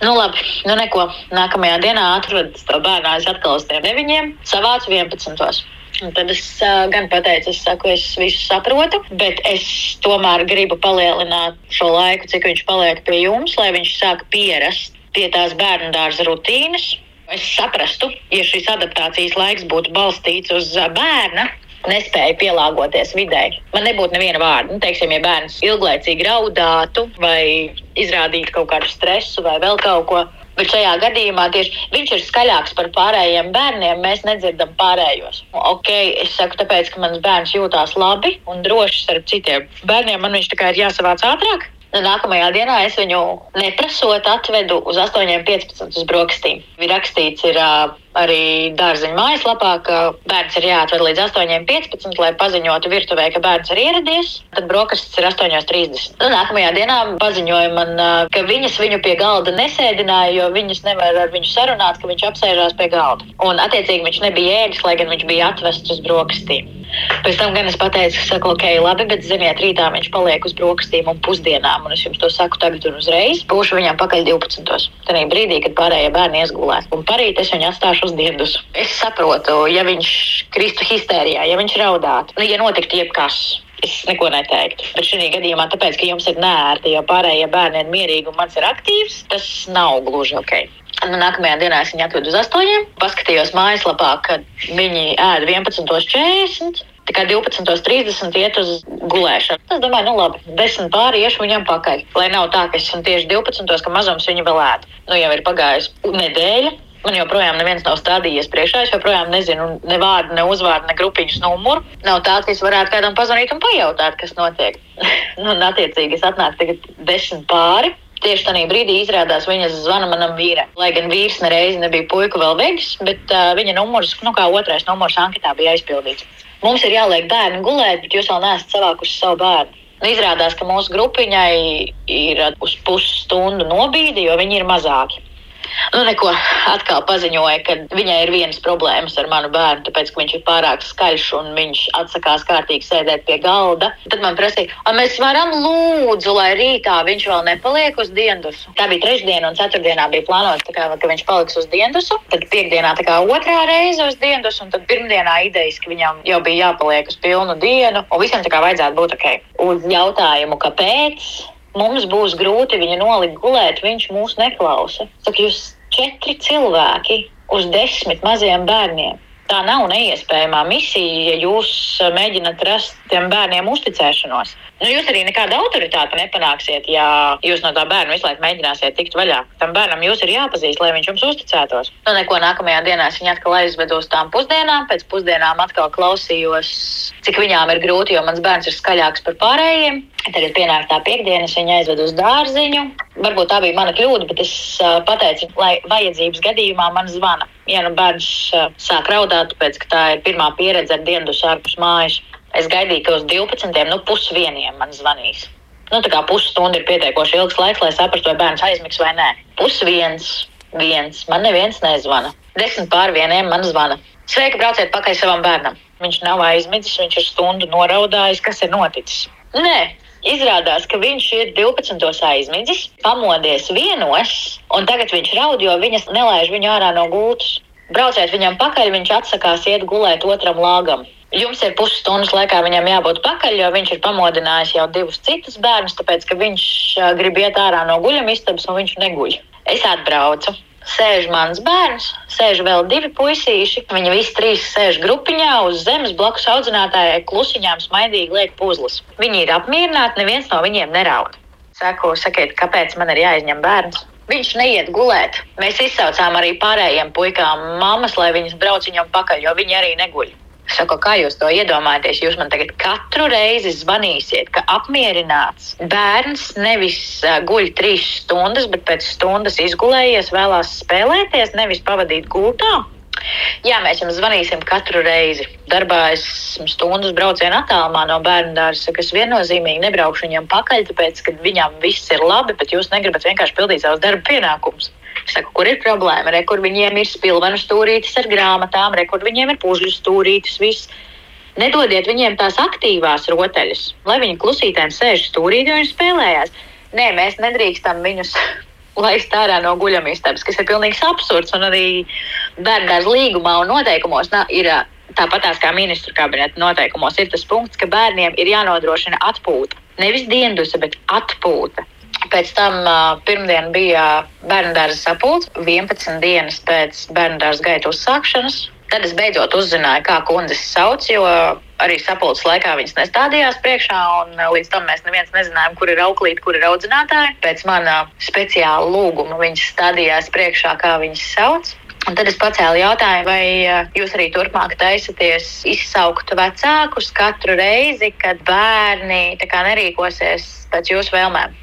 Nu, labi, nu neko. Nākamajā dienā atradu to bērnu aiz atkal uz tiem deviņiem, savācu 11. Un tad es uh, gan pateicu, es saku, es visu saprotu, bet es tomēr gribu palielināt šo laiku, cik viņš paliek pie jums, lai viņš sāk pierast pie tās bērnu dārza rutīnas. Es saprastu, ja šis adaptācijas laiks būtu balstīts uz bērna nespēju pielāgoties videi. Man nebūtu neviena vārda. Nu, teiksim, ja bērns ilglaicīgi raudātu vai izrādītu kaut kādu stresu vai vēl kaut ko. Bet šajā gadījumā tieši viņš ir skaļāks par pārējiem bērniem. Mēs nedzirdam pārējos. Okay, es saku, tāpēc, ka mans bērns jūtās labi un droši ar citiem bērniem. Man viņš tikai ir jāsavāc ātrāk. Nākamajā dienā es viņu neprasot atvedu uz 8.15 uz brokastīm. Ir rakstīts, ir arī dārziņa mājaslapā, ka bērns ir jāatved līdz 8.15, lai paziņotu virtuvē, ka bērns ir ieradies. Tad brokastis ir 8.30. Nu, nākamajā dienā paziņoja man, ka viņas viņu pie galda nesēdināja, jo viņas nevar ar viņu sarunāt, ka viņš apsēžās pie galda. Un, attiecīgi, viņš nebija ēdis, lai gan viņš bija atvests uz brokastīm. Pēc tam gan es pateicu, saku, ok, labi, bet ziniet, rītā viņš paliek uz brokastīm un pusdienām. Un es jums to saku tagad un uzreiz. Būšu viņam pakaļ 12. Tad brīdī, kad pārējie bērni iesgulēs. Un parīt es viņu atstāšu uz dienas. Es saprotu, ja viņš kristu histērijā, ja viņš raudātu, nu, ja notiktu jebkas. Es neko neteiktu. Bet šajā gadījumā, tāpēc, ka jums ir nērti, jo pārējie bērni ir mierīgi un mans ir aktīvs, tas nav gluži ok. Nu, nākamajā dienā es viņu atvedu uz astoņiem. Paskatījos mājaslapā, kad viņi ēda 11.40. Tikai 12.30 iet uz gulēšanu. Es domāju, nu labi, 10 pāri iešu viņam pakaļ. Lai nav tā, ka es esmu tieši 12. ka mazums viņu vēl ēd. Nu, jau ir pagājusi nedēļa. Man joprojām neviens nav stādījies priekšā. Es joprojām nezinu ne vārdu, ne uzvārdu, ne grupiņas numuru. Nav tā, ka es varētu kādam pazvanīt un pajautāt, kas notiek. nu, un, attiecīgi, es atnāku tagad desmit pāri. Tieši tajā brīdī izrādās, viņa zvana manam vīram. Lai gan vīrs nereiz nebija puika vēl veģis, bet uh, viņa numurs, nu kā otrais numurs anketā bija aizpildīts. Mums ir jāliek bērni gulēt, bet jūs vēl neesat savākuši savu bērnu. Nu, izrādās, ka mūsu grupiņai ir uz pusstundu nobīde, jo viņi ir mazāki. Nu, neko atkal paziņoja, ka viņai ir vienas problēmas ar manu bērnu, tāpēc, ka viņš ir pārāk skaļš un viņš atsakās kārtīgi sēdēt pie galda. Tad man prasīja, vai mēs varam lūdzu, lai rītā viņš vēl nepaliek uz diendusu. Tā bija trešdiena un ceturtdienā bija plānots, kā, ka viņš paliks uz diendusu. Tad piekdienā tā kā otrā reize uz diendusu, un tad pirmdienā idejas, ka viņam jau bija jāpaliek uz pilnu dienu, un visam tā kā vajadzētu būt ok. Uz jautājumu, kāpēc? Mums būs grūti viņu nolikt gulēt, viņš mūs neklausa. Saka, jūs četri cilvēki uz desmit maziem bērniem. Tā nav neiespējama misija, ja jūs mēģināt rast tiem bērniem uzticēšanos. Nu, jūs arī nekādu autoritāti nepanāksiet, ja jūs no tā bērna visu laiku mēģināsiet tikt vaļā. Tam bērnam jūs ir jāpazīst, lai viņš jums uzticētos. Nu, neko nākamajā dienā es viņu atkal aizvedu uz tām pusdienām. Pēc pusdienām atkal klausījos, cik viņām ir grūti, jo mans bērns ir skaļāks par pārējiem. Tagad pienāk tā piekdiena, es viņu aizvedu uz dārziņu. Varbūt tā bija mana kļūda, bet es uh, pateicu, lai vajadzības gadījumā man zvana. Nu bērns uh, sāk raudāt, tāpēc ka tā ir pirmā pieredze ar dienu ārpus mājas, Es gaidīju, ka uz 12. nu pusvieniem man zvanīs. Nu, tā kā pusstunda ir pietiekoši ilgs laiks, lai saprastu, vai bērns aizmigs vai nē. Pusviens, viens, man neviens nezvana. Desmit pār vieniem man zvana. Sveiki, brauciet pakaļ savam bērnam. Viņš nav aizmidzis, viņš ir stundu noraudājis, kas ir noticis. Nē, Izrādās, ka viņš ir 12. aizmidzis, pamodies vienos, un tagad viņš raud, jo viņas nelaiž viņu ārā no gultas. Brauciet viņam pakaļ, viņš atsakās iet gulēt otram lāgam. Jums ir pusstundas laikā viņam jābūt pakaļ, jo viņš ir pamodinājis jau divus citus bērnus, tāpēc ka viņš grib iet ārā no guļamistabas un viņš neguļ. Es atbraucu. Sēž mans bērns, sēž vēl divi puisīši. Viņi visi trīs sēž grupiņā uz zemes blakus audzinātājai, klusiņām smaidīgi liek puzles. Viņi ir apmierināti, neviens no viņiem neraud. Saku, sakiet, kāpēc man ir jāizņem bērns? Viņš neiet gulēt. Mēs izsaucām arī pārējiem puikām mammas, lai viņas brauc viņam pakaļ, jo viņi arī neguļ. Saku, kā jūs to iedomājaties? Jūs man tagad katru reizi zvanīsiet, ka apmierināts bērns nevis uh, guļ trīs stundas, bet pēc stundas izgulējies, vēlās spēlēties, nevis pavadīt gultā. Jā, mēs jums zvanīsim katru reizi. Darbā esmu stundas braucienu attālumā no bērnu dārza, kas viennozīmīgi nebraukšu viņam pakaļ, tāpēc, ka viņam viss ir labi, bet jūs negribat vienkārši pildīt savus darba pienākumus. Saku, kur ir problēma? Re, kur viņiem ir spilvenu stūrītis ar grāmatām, re, kur viņiem ir pužļu stūrītis, viss. Nedodiet viņiem tās aktīvās rotaļas, lai viņi klusītēm sēž stūrītī un spēlējās. Nē, mēs nedrīkstam viņus laist ārā no guļamistabas, kas ir pilnīgs absurds. Un arī bērnu līgumā un noteikumos na, ir tāpat kā ministru kabineta noteikumos, ir tas punkts, ka bērniem ir jānodrošina atpūta. Nevis diendusa, bet atpūta. Pēc tam pirmdien bija bērnu dārza sapulce, 11 dienas pēc bērnu dārza gaita uzsākšanas. Tad es beidzot uzzināju, kā kundzes sauc, jo arī sapulces laikā viņas nestādījās priekšā, un līdz tam mēs neviens nezinājām, kur ir auklīte, kur ir audzinātāji. Pēc mana speciāla lūguma viņas stādījās priekšā, kā viņas sauc. Un tad es pacēlu jautājumu, vai jūs arī turpmāk taisaties izsaukt vecākus katru reizi, kad bērni nerīkosies pēc jūsu vēlmēm.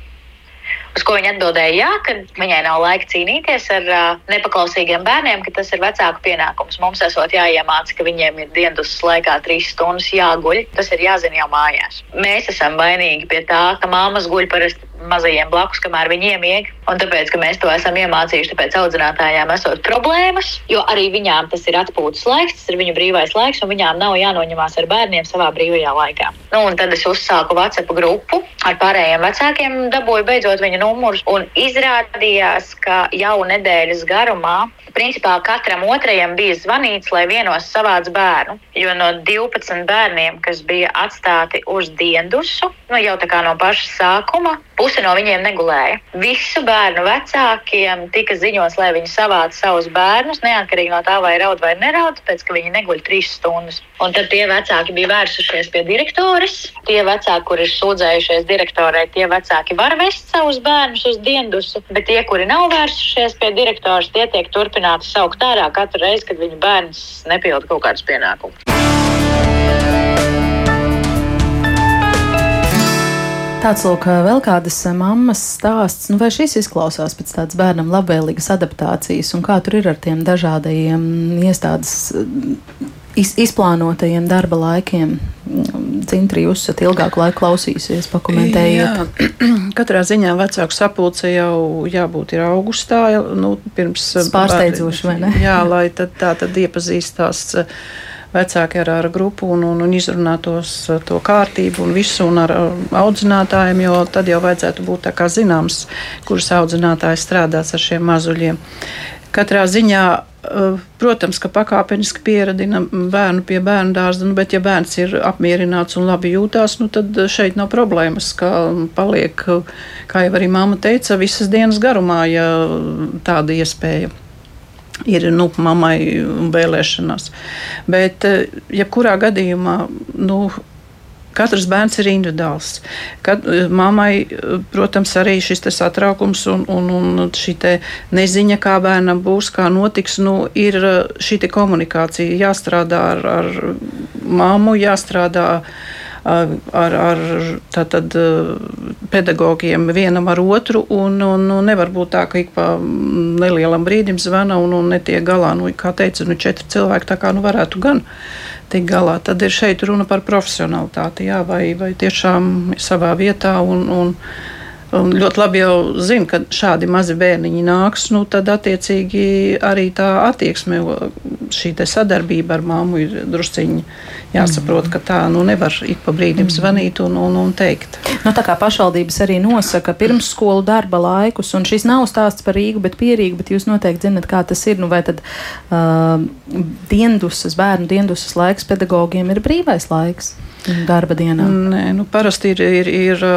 Uz ko viņa atbildēja, jā, ka viņai nav laika cīnīties ar uh, nepaklausīgiem bērniem, ka tas ir vecāku pienākums. Mums esot jāiemāca, ka viņiem ir dienas laikā trīs stundas jāguļ. Tas ir jāzina jau mājās. Mēs esam vainīgi pie tā, ka māmas guļ parasti mazajiem blakus, kamēr viņi iemieg. Un tāpēc, ka mēs to esam iemācījuši, tāpēc audzinātājām esot problēmas, jo arī viņām tas ir atpūtas laiks, tas ir viņu brīvais laiks, un viņām nav jānoņemās ar bērniem savā brīvajā laikā. Nu, un tad es uzsāku WhatsApp grupu ar pārējiem vecākiem, dabūju beidzot viņa numurus, un izrādījās, ka jau nedēļas garumā principā katram otrajam bija zvanīts, lai vienos savāds bērnu. Jo no 12 bērniem, kas bija atstāti uz diendusu, nu jau tā kā no paša sākuma, puse no viņiem negulēja. Visu bērnu vecākiem tika ziņots, lai viņi savāc savus bērnus, neatkarīgi no tā, vai raud vai neraud, pēc ka viņi neguļ trīs stundas. Un tad tie vecāki bija vērsušies pie direktoras. Tie vecāki, kuri ir sūdzējušies direktorai, tie vecāki var vest savus bērnus uz diendusu, bet tie, kuri nav vērsušies pie direktoras, tie tiek turpināti saukt ārā katru reizi, kad viņu bērns nepilda kaut kādus pienākumus. Tāds lūk, vēl kādas mammas stāsts, nu vai šis izklausās pēc tādas bērnam labvēlīgas adaptācijas, un kā tur ir ar tiem dažādajiem iestādes iz, izplānotajiem darba laikiem. Cintri, jūs esat ilgāku laiku klausījusies, pakomentējiet. Jā, katrā ziņā vecāku sapulce jau jābūt ir augustā, nu, pirms. Pārsteidzoši, vai ne? Jā, lai tad tā tad iepazīstās vecāki ar, ar grupu un, un, un izrunātos to kārtību un visu un ar audzinātājiem, jo tad jau vajadzētu būt tā kā zināms, kuras audzinātājs strādās ar šiem mazuļiem. Katrā ziņā Eh, protams, ka pakāpeniski pieradina bērnu pie bērnu dārza, nu, bet, ja bērns ir apmierināts un labi jūtās, nu, tad šeit nav problēmas, ka paliek, kā jau arī māma teica, visas dienas garumā, ja tāda iespēja ir nu, mammai vēlēšanās. Bet, eh, jebkurā gadījumā, nu, Katrs bērns ir individuāls. Kad, eh, mammai, eh, protams, arī šis satraukums un, un, un šī neziņa, kā bērnam būs, kā notiks, nu, ir šī komunikācija jāstrādā ar, ar māmu, jāstrādā ar, ar tātad, pedagogiem vienam ar otru. Un, un, un nevar būt tā, ka ik pa nelielam brīdim zvana un, un netiek galā. Nu, kā teica, nu, četri cilvēki tā kā nu, varētu gan tik galā. Tad ir šeit runa par profesionalitāti, jā, vai, vai tiešām savā vietā. Un, un, Un ļoti labi jau zina, ka šādi mazi bērniņi nāks, nu tad attiecīgi arī tā attieksme, šī sadarbība ar māmu ir drusciņi jāsaprot, ka tā nu nevar ik pa brīdim zvanīt un, un, un teikt. Nu, tā kā pašvaldības arī nosaka pirmsskolu darba laikus, un šis nav stāsts par Rīgu, bet pierīgu, bet jūs noteikti zinat, kā tas ir. Nu, vai tad uh, diendusas, bērnu diendusas laiks pedagogiem ir brīvais laiks darba dienā? Nē, nu parasti ir. ir, ir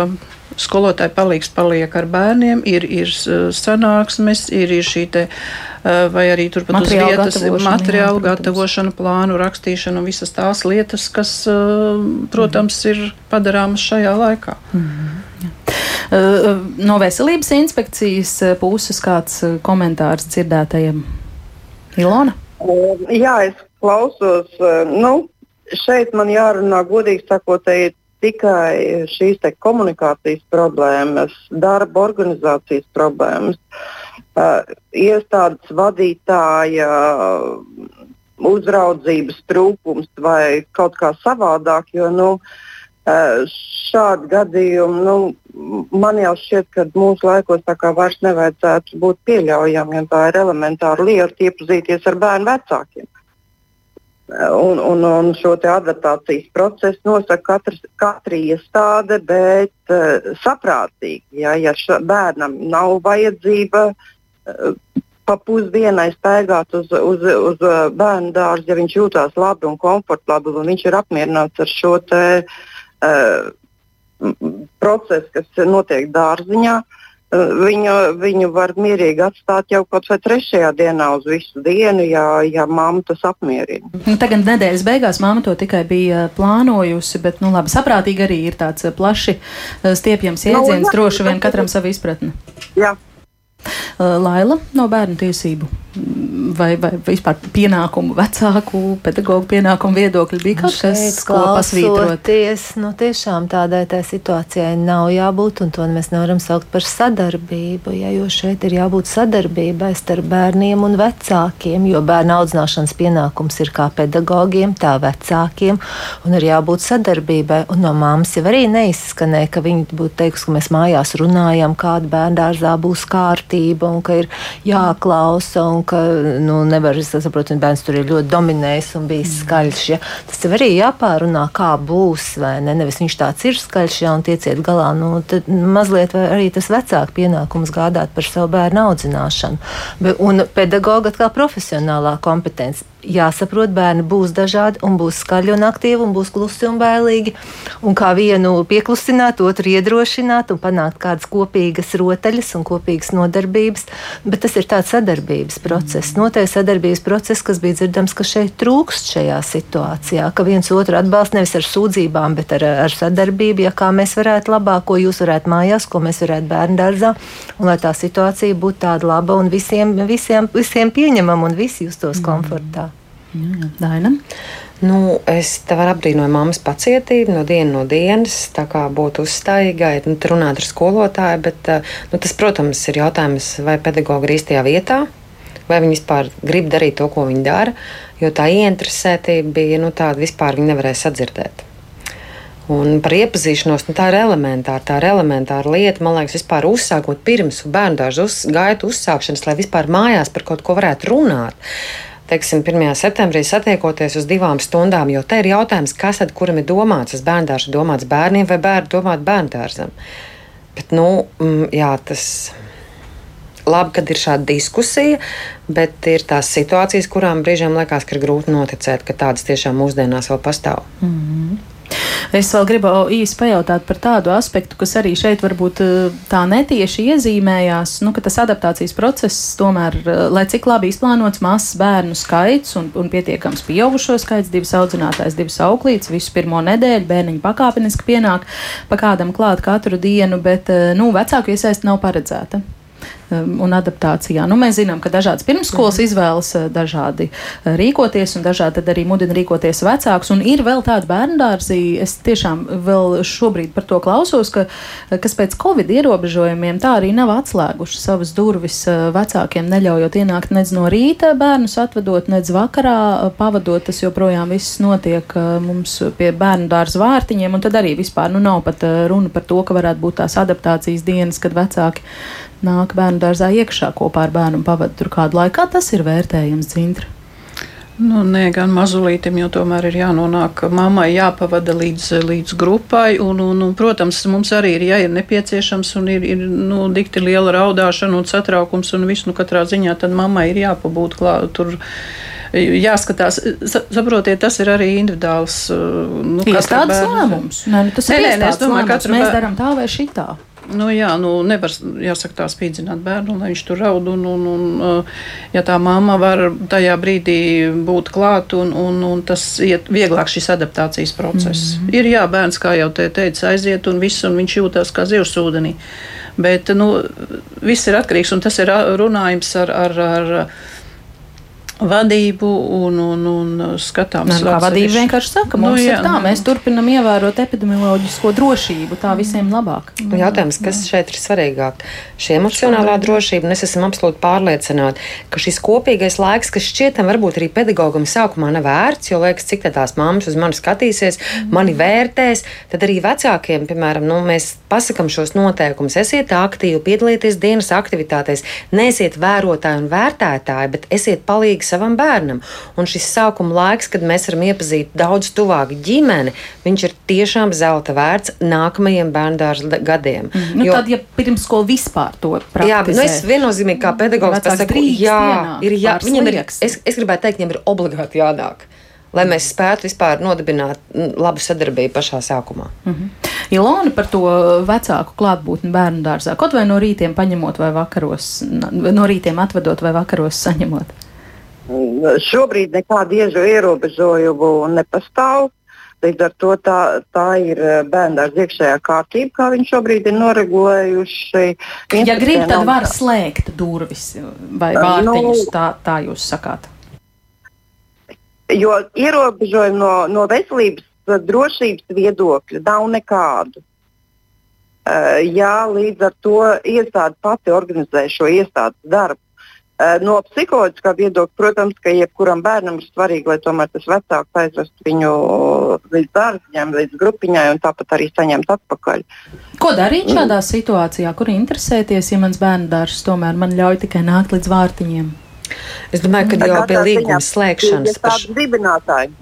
skolotāji palīgs paliek ar bērniem, ir, ir sanāksmes, ir, ir šī te, vai arī turpat materiālu uz vietas materiālu jā, gatavošana, plānu rakstīšana un visas tās lietas, kas, protams, ir padarāmas šajā laikā. Mm -hmm. No veselības inspekcijas puses kāds komentārs dzirdētajam? Ilona? Jā, es klausos. Nu, šeit man jārunā godīgi sakot, ir tikai šīs komunikācijas problēmas, darba organizācijas problēmas. Uh, iestādes vadītāja uzraudzības trūkums vai kaut kā savādāk. Jo, nu, Šādi gadījumi nu, man jau šķiet, ka mūsu laikos tā kā vairs nevajadzētu būt pieļaujamiem. Tā ir elementāra lieta iepazīties ar bērnu vecākiem. Un, un, un šo adaptācijas procesu nosaka katrs, katra iestāde, bet uh, saprātīgi. Ja, ja ša, bērnam nav vajadzība uh, pa pusdienai staigāt uz, uz, uz uh, bērnu dārzu, ja viņš jūtas labi un komfortabli un viņš ir apmierināts ar šo te, uh, procesu, kas notiek dārziņā. Uh, Viņu, viņu var mierīgi atstāt jau kaut vai trešajā dienā uz visu dienu, ja, ja mamma tas apmierina. Nu, tagad nedēļas beigās mamma to tikai bija plānojusi, bet, nu, labi, saprātīgi arī ir tāds plaši stiepjams nu, jēdziens, no, droši vien katram savu izpratni. Jā. Laila no bērnu tiesību vai, vai vispār pienākumu vecāku, pedagoģu pienākumu viedokļi bija kaut nu, kas, ko pasvītrot? Nu, tiešām tādai tā situācijai nav jābūt, un to mēs nevaram saukt par sadarbību, ja, jo šeit ir jābūt sadarbībai starp bērniem un vecākiem, jo bērnu audzināšanas pienākums ir kā pedagogiem, tā vecākiem, un ir jābūt sadarbībai, un no māmas jau arī neizskanēja, ka viņi būtu teikusi, ka mēs mājās runājam, kāda bērndārzā būs kārtība, un ka ir jāklausa, un ka nu, nevar, es saprotu, bērns tur ir ļoti dominējis un bijis skaļš. Ja. Tas tev arī jāpārunā, kā būs, ne? Nevis viņš tāds ir skaļš, ja un tieciet galā. Nu, tad mazliet arī tas vecāku pienākums gādāt par savu bērnu audzināšanu. Un pedagoga kā profesionālā kompetence jāsaprot, bērni būs dažādi, un būs skaļi un aktīvi, un būs klusi un bailīgi. Un kā vienu pieklusināt, otru iedrošināt un panākt kādas kopīgas rotaļas un kopīgas nodarbības. Bet tas ir tāds sadarbības process. Noteikti sadarbības process, kas bija dzirdams, ka šeit trūkst šajā situācijā, ka viens otru atbalsta nevis ar sūdzībām, bet ar, ar sadarbību, ja kā mēs varētu labāk, ko jūs varētu mājās, ko mēs varētu bērnu dārzā, un lai tā situācija būtu tāda laba un visiem, visiem, visiem pieņemama un visi justos komfortā. Daina. Nu, es te varu apbrīnot mammas pacietību no dienas no dienas, tā kā būtu uzstājīgai, nu, runāt ar skolotāju, bet eh, nu, tas, protams, ir jautājums, vai pedagogi ir īstajā vietā, vai viņi vispār grib darīt to, ko viņi dara, jo tā ieinteresētība bija nu, tāda, vispār viņi nevarēja sadzirdēt. Un par iepazīšanos, nu, tā ir elementāra, tā ir elementāra lieta. Man liekas, vispār uzsākot pirms bērnu dārza uz, gaitu uzsākšanas, lai vispār mājās par kaut ko varētu runāt teiksim, 1. septembrī satiekoties uz divām stundām, jo te ir jautājums, kas tad kuram ir domāts. Tas bērndārs ir domāts bērniem vai bērnu domāt bērndārzam. Bet, nu, mm, jā, tas labi, kad ir šāda diskusija, bet ir tās situācijas, kurām brīžiem liekas, ka ir grūti noticēt, ka tādas tiešām mūsdienās vēl pastāv. Mm -hmm. Es vēl gribu īsi pajautāt par tādu aspektu, kas arī šeit varbūt eh, tā netieši iezīmējās, nu, ka tas adaptācijas process tomēr, eh, lai cik labi izplānots mazs bērnu skaits un, un pietiekams pieaugušo skaits, divas audzinātājs, divas auklītes, visu pirmo nedēļu bērniņu pakāpeniski pienāk pa kādam klāt katru dienu, bet, eh, nu, vecāku iesaisti nav paredzēta. Um, un adaptācijā. Nu, mēs zinām, ka dažādas pirmsskolas izvēlas uh, dažādi uh, rīkoties, un dažādi arī mudina rīkoties vecāks. Un ir vēl tādi bērndārzi, es tiešām vēl šobrīd par to klausos, ka, uh, kas pēc Covid ierobežojumiem tā arī nav atslēguši savas durvis vecākiem, neļaujot ienākt nedz no rīta bērnus atvedot, nedz vakarā pavadot. Tas joprojām viss notiek mums pie bērnu dārza vārtiņiem, un tad arī vispār nu, nav pat runa par to, ka varētu būt tās adaptācijas dienas, kad vecāki nāk bērnu dārzā iekšā kopā ar bērnu un pavada tur kādu laiku. Kā tas ir vērtējams, Dzintra? Nu, nē, gan mazulītam, jo tomēr ir jānonāk mammai, jāpavada līdz, līdz grupai. Un, un, un, protams, mums arī ir, ja ir nepieciešams un ir, ir nu, dikti liela raudāšana un satraukums un viss, nu, katrā ziņā tad mammai ir jāpabūt klāt tur jāskatās. Saprotiet, tas ir arī individuāls. Nu, Iestādes lēmums. Nē, nu, tas nē, ir nē, nē, es domāju, ka mēs darām tā vai šitā. Nu, jā, nu, nevar jāsaka, tā spīdzināt bērnu, lai viņš tur raud. Un, un, un, uh, ja tā mamma var tajā brīdī būt klāt, un, un, un tas iet vieglāk šis adaptācijas process. Mm -hmm. Ir jā, bērns, kā jau te teica, aiziet un viss, un viņš jūtas kā zivs ūdenī. Bet nu, viss ir atkarīgs, un tas ir runājums ar. ar, ar vadību un, un, un skatām Nē, kā vadība vienkārši saka, Nu, mums nu, jā, ir tā, nu. mēs turpinam ievērot epidemioloģisko drošību, tā visiem labāk. Nu, jautājums, kas šeit ir svarīgāk? Šī emocionālā drošība, un es esmu absolūti pārliecināta, ka šis kopīgais laiks, kas šķietam varbūt arī pedagogam sākumā nav vērts, jo liekas, cik tā tās mammas uz mani skatīsies, mani vērtēs, tad arī vecākiem, piemēram, nu, mēs pasakam šos noteikumus. Esiet aktīvi, piedalieties dienas aktivitātēs, neesiet vērotāji un vērtētāji, bet esiet palīgi savam bērnam. Un šis sākuma laiks, kad mēs varam iepazīt daudz tuvāk ģimeni, viņš ir tiešām zelta vērts nākamajiem bērndārza gadiem. Nu, jo, tad, ja pirmsskola vispār to praktizē. Jā, nu es viennozīmīgi kā pedagogs pasaku, jā, ienākt, ir jā, viņam ir, es, es gribētu teikt, viņam ir obligāti jādāk. Lai mēs spētu vispār nodibināt mm, labu sadarbību pašā sākumā. Ilona par to vecāku klātbūtni bērnu dārzā, kaut vai no rītiem paņemot vai vakaros, no rītiem atvedot vai vakaros saņemot. Šobrīd nekādu iežu ierobežojumu nepastāv. Līdz ar to tā, tā ir bērnu iekšējā kārtība, kā viņi šobrīd ir noregulējuši. Ja grib, tad var slēgt durvis vai vārtiņus, tā, tā jūs sakāt. Jo ierobežojumu no, no veselības drošības viedokļa nav nekādu. Uh, jā, līdz ar to iestāde pati organizē šo iestādes darbu. Uh, no psiholoģiskā viedokļa, protams, ka jebkuram bērnam ir svarīgi, lai tomēr tas vecāks aizvestu viņu līdz dārziņam, līdz grupiņai un tāpat arī saņemt atpakaļ. Ko darīt šādā situācijā, kur interesēties, ja mans bērnu dārzs tomēr man ļauj tikai nākt līdz vārtiņiem? Es domāju, ka jau pie līguma slēgšanas paš... dibinātāji.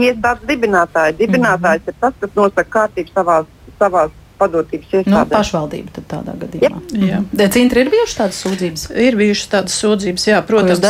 Iestādes dibinātāji. Dibinātājs mm -hmm. ir tas, kas nosaka kārtību savās, savās padotības iestādēs. Nu, pašvaldība tad tādā gadījumā. Jā. Centri ir bijušas tādas sūdzības? Ir bijušas tādas sūdzības, jā, protams.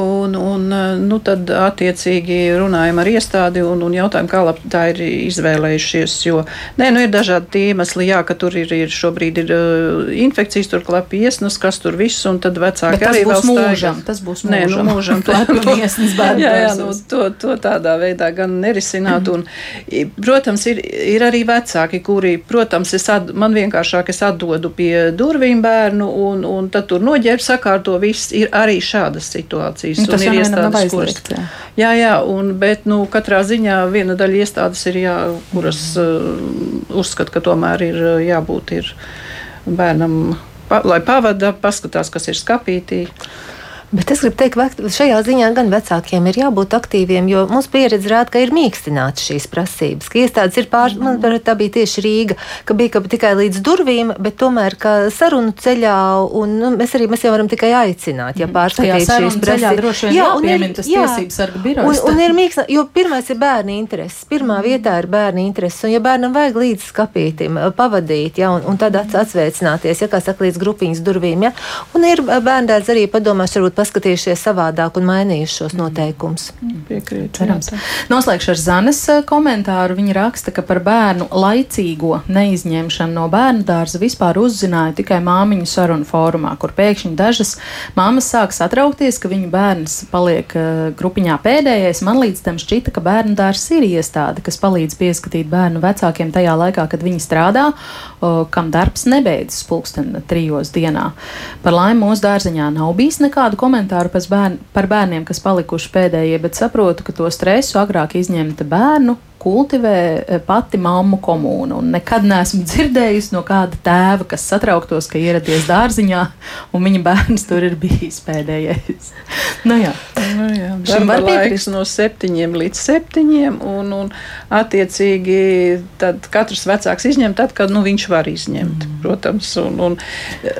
Un, un, nu, tad attiecīgi runājam ar iestādi un, un jautājam, kā labi tā ir izvēlējušies. Jo, nē, nu ir dažādi iemesli, jā, ka tur ir, ir šobrīd ir uh, infekcijas, tur klapi iesnas, kas tur viss, un tad vecāki arī būs vēl mūžam. Tas būs mūžam. Nē, nu, mūžam. Iesnas bērnu. jā, jā, nu, to, to tādā veidā gan nerisināt. Un, protams, ir, ir arī vecāki, kuri, protams, es at, man vienkāršāk es atdodu pie durvīm bērnu, un, un tad tur noģērb sakārto viss. Ir arī šādas situācijas. Nu, tas ir iestādes, kuras. Jā. jā, jā, un, bet nu, katrā ziņā viena daļa iestādes ir jā, kuras uh, uzskata, ka tomēr ir uh, jābūt ir bērnam, pa, lai pavada, paskatās, kas ir skapītī. Bet es gribu teikt, ka šajā ziņā gan vecākiem ir jābūt aktīviem, jo mums pieredze rāda, ka ir mīkstināts šīs prasības. Ka iestādes ir pār, man tā bija tieši Rīga, ka bija ka tikai līdz durvīm, bet tomēr sarunu ceļā, un nu, mēs arī mēs jau varam tikai aicināt, ja pārskatīt šīs prasības. Jā, un ir, tas jā, tiesības sarga birojs. Un, un ir mīkstināt, jo pirmais ir bērni intereses. Pirmā mm. vietā ir bērni intereses, un ja bērnam vajag līdz skapītim pavadīt, ja, un, un tad atsveicināties, ja kā saka, līdz grupiņas durvīm, ja, un ir bērndārs arī padomās, varbūt paskatījušies savādāk un mainījuši šos noteikumus. Piekrīt, cerams. Noslēgšu ar Zanes komentāru. Viņa raksta, ka par bērnu laicīgo neizņemšanu no bērnu dārza vispār uzzināja tikai māmiņu sarunu fórumā, kur pēkšņi dažas māmas sāk satraukties, ka viņu bērns paliek grupiņā pēdējais. Man līdz tam šķita, ka bērnu dārzs ir iestāde, kas palīdz pieskatīt bērnu vecākiem tajā laikā, kad viņi strādā, kam darbs nebeidzas pulksten trijos dienā. Par laimi mūsu dārziņā nav bijis nekādu komentāru par, bērn, par bērniem, kas palikuši pēdējie, bet saprotu, ka to stresu agrāk izņemta bērnu kultivē pati mammu komūna. Nekad neesmu dzirdējusi no kāda tēva, kas satrauktos, ka ieradies dārziņā un viņa bērns tur ir bijis pēdējais. nu, jā. Nu, jā. Šim var piekrist no septiņiem līdz septiņiem, un, un attiecīgi tad katrs vecāks izņem tad, kad nu, viņš var izņemt, mm. protams. Un, un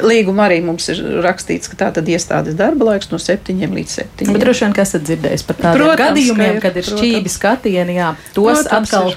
līguma arī mums ir rakstīts, ka tā tad iestādes darba laiks no septiņiem līdz septiņiem. Bet droši vien, kas esat dzirdējis par tādiem protams, gadījumiem, ir, kad ir protams. šķīvi skatieni, jā, tos atkal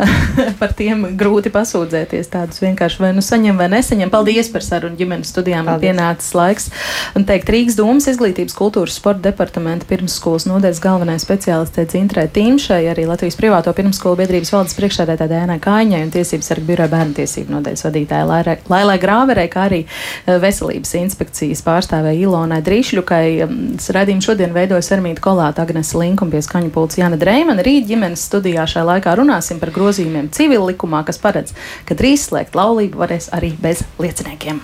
par tiem grūti pasūdzēties. Tādus vienkārši vai nu saņem vai nesaņem. Paldies par sarunu ģimenes studijām. Man pienācis laiks un teikt Rīgas domas izglītības kultūras sporta departamenta pirmsskolas nodeļas galvenais speciālists Cintrē Tīmšai, arī Latvijas privāto pirmsskolu biedrības valdes priekšsēdētāja Dēnai Kāņai un tiesības sarga biroja bērnu tiesību nodeļas vadītāja Lailai Grāverei, kā arī veselības inspekcijas pārstāvēja Ilonai Drīšļukai. Radījumu šodien veidoja Sermīta Kolāta, Agnes Link un pie skaņu pults Jana Dreimana. Rīt ģimenes studijā šajā laikā runāsim par grozījumiem civil likumā, kas paredz, ka drīz slēgt laulību varēs arī bez lieciniekiem.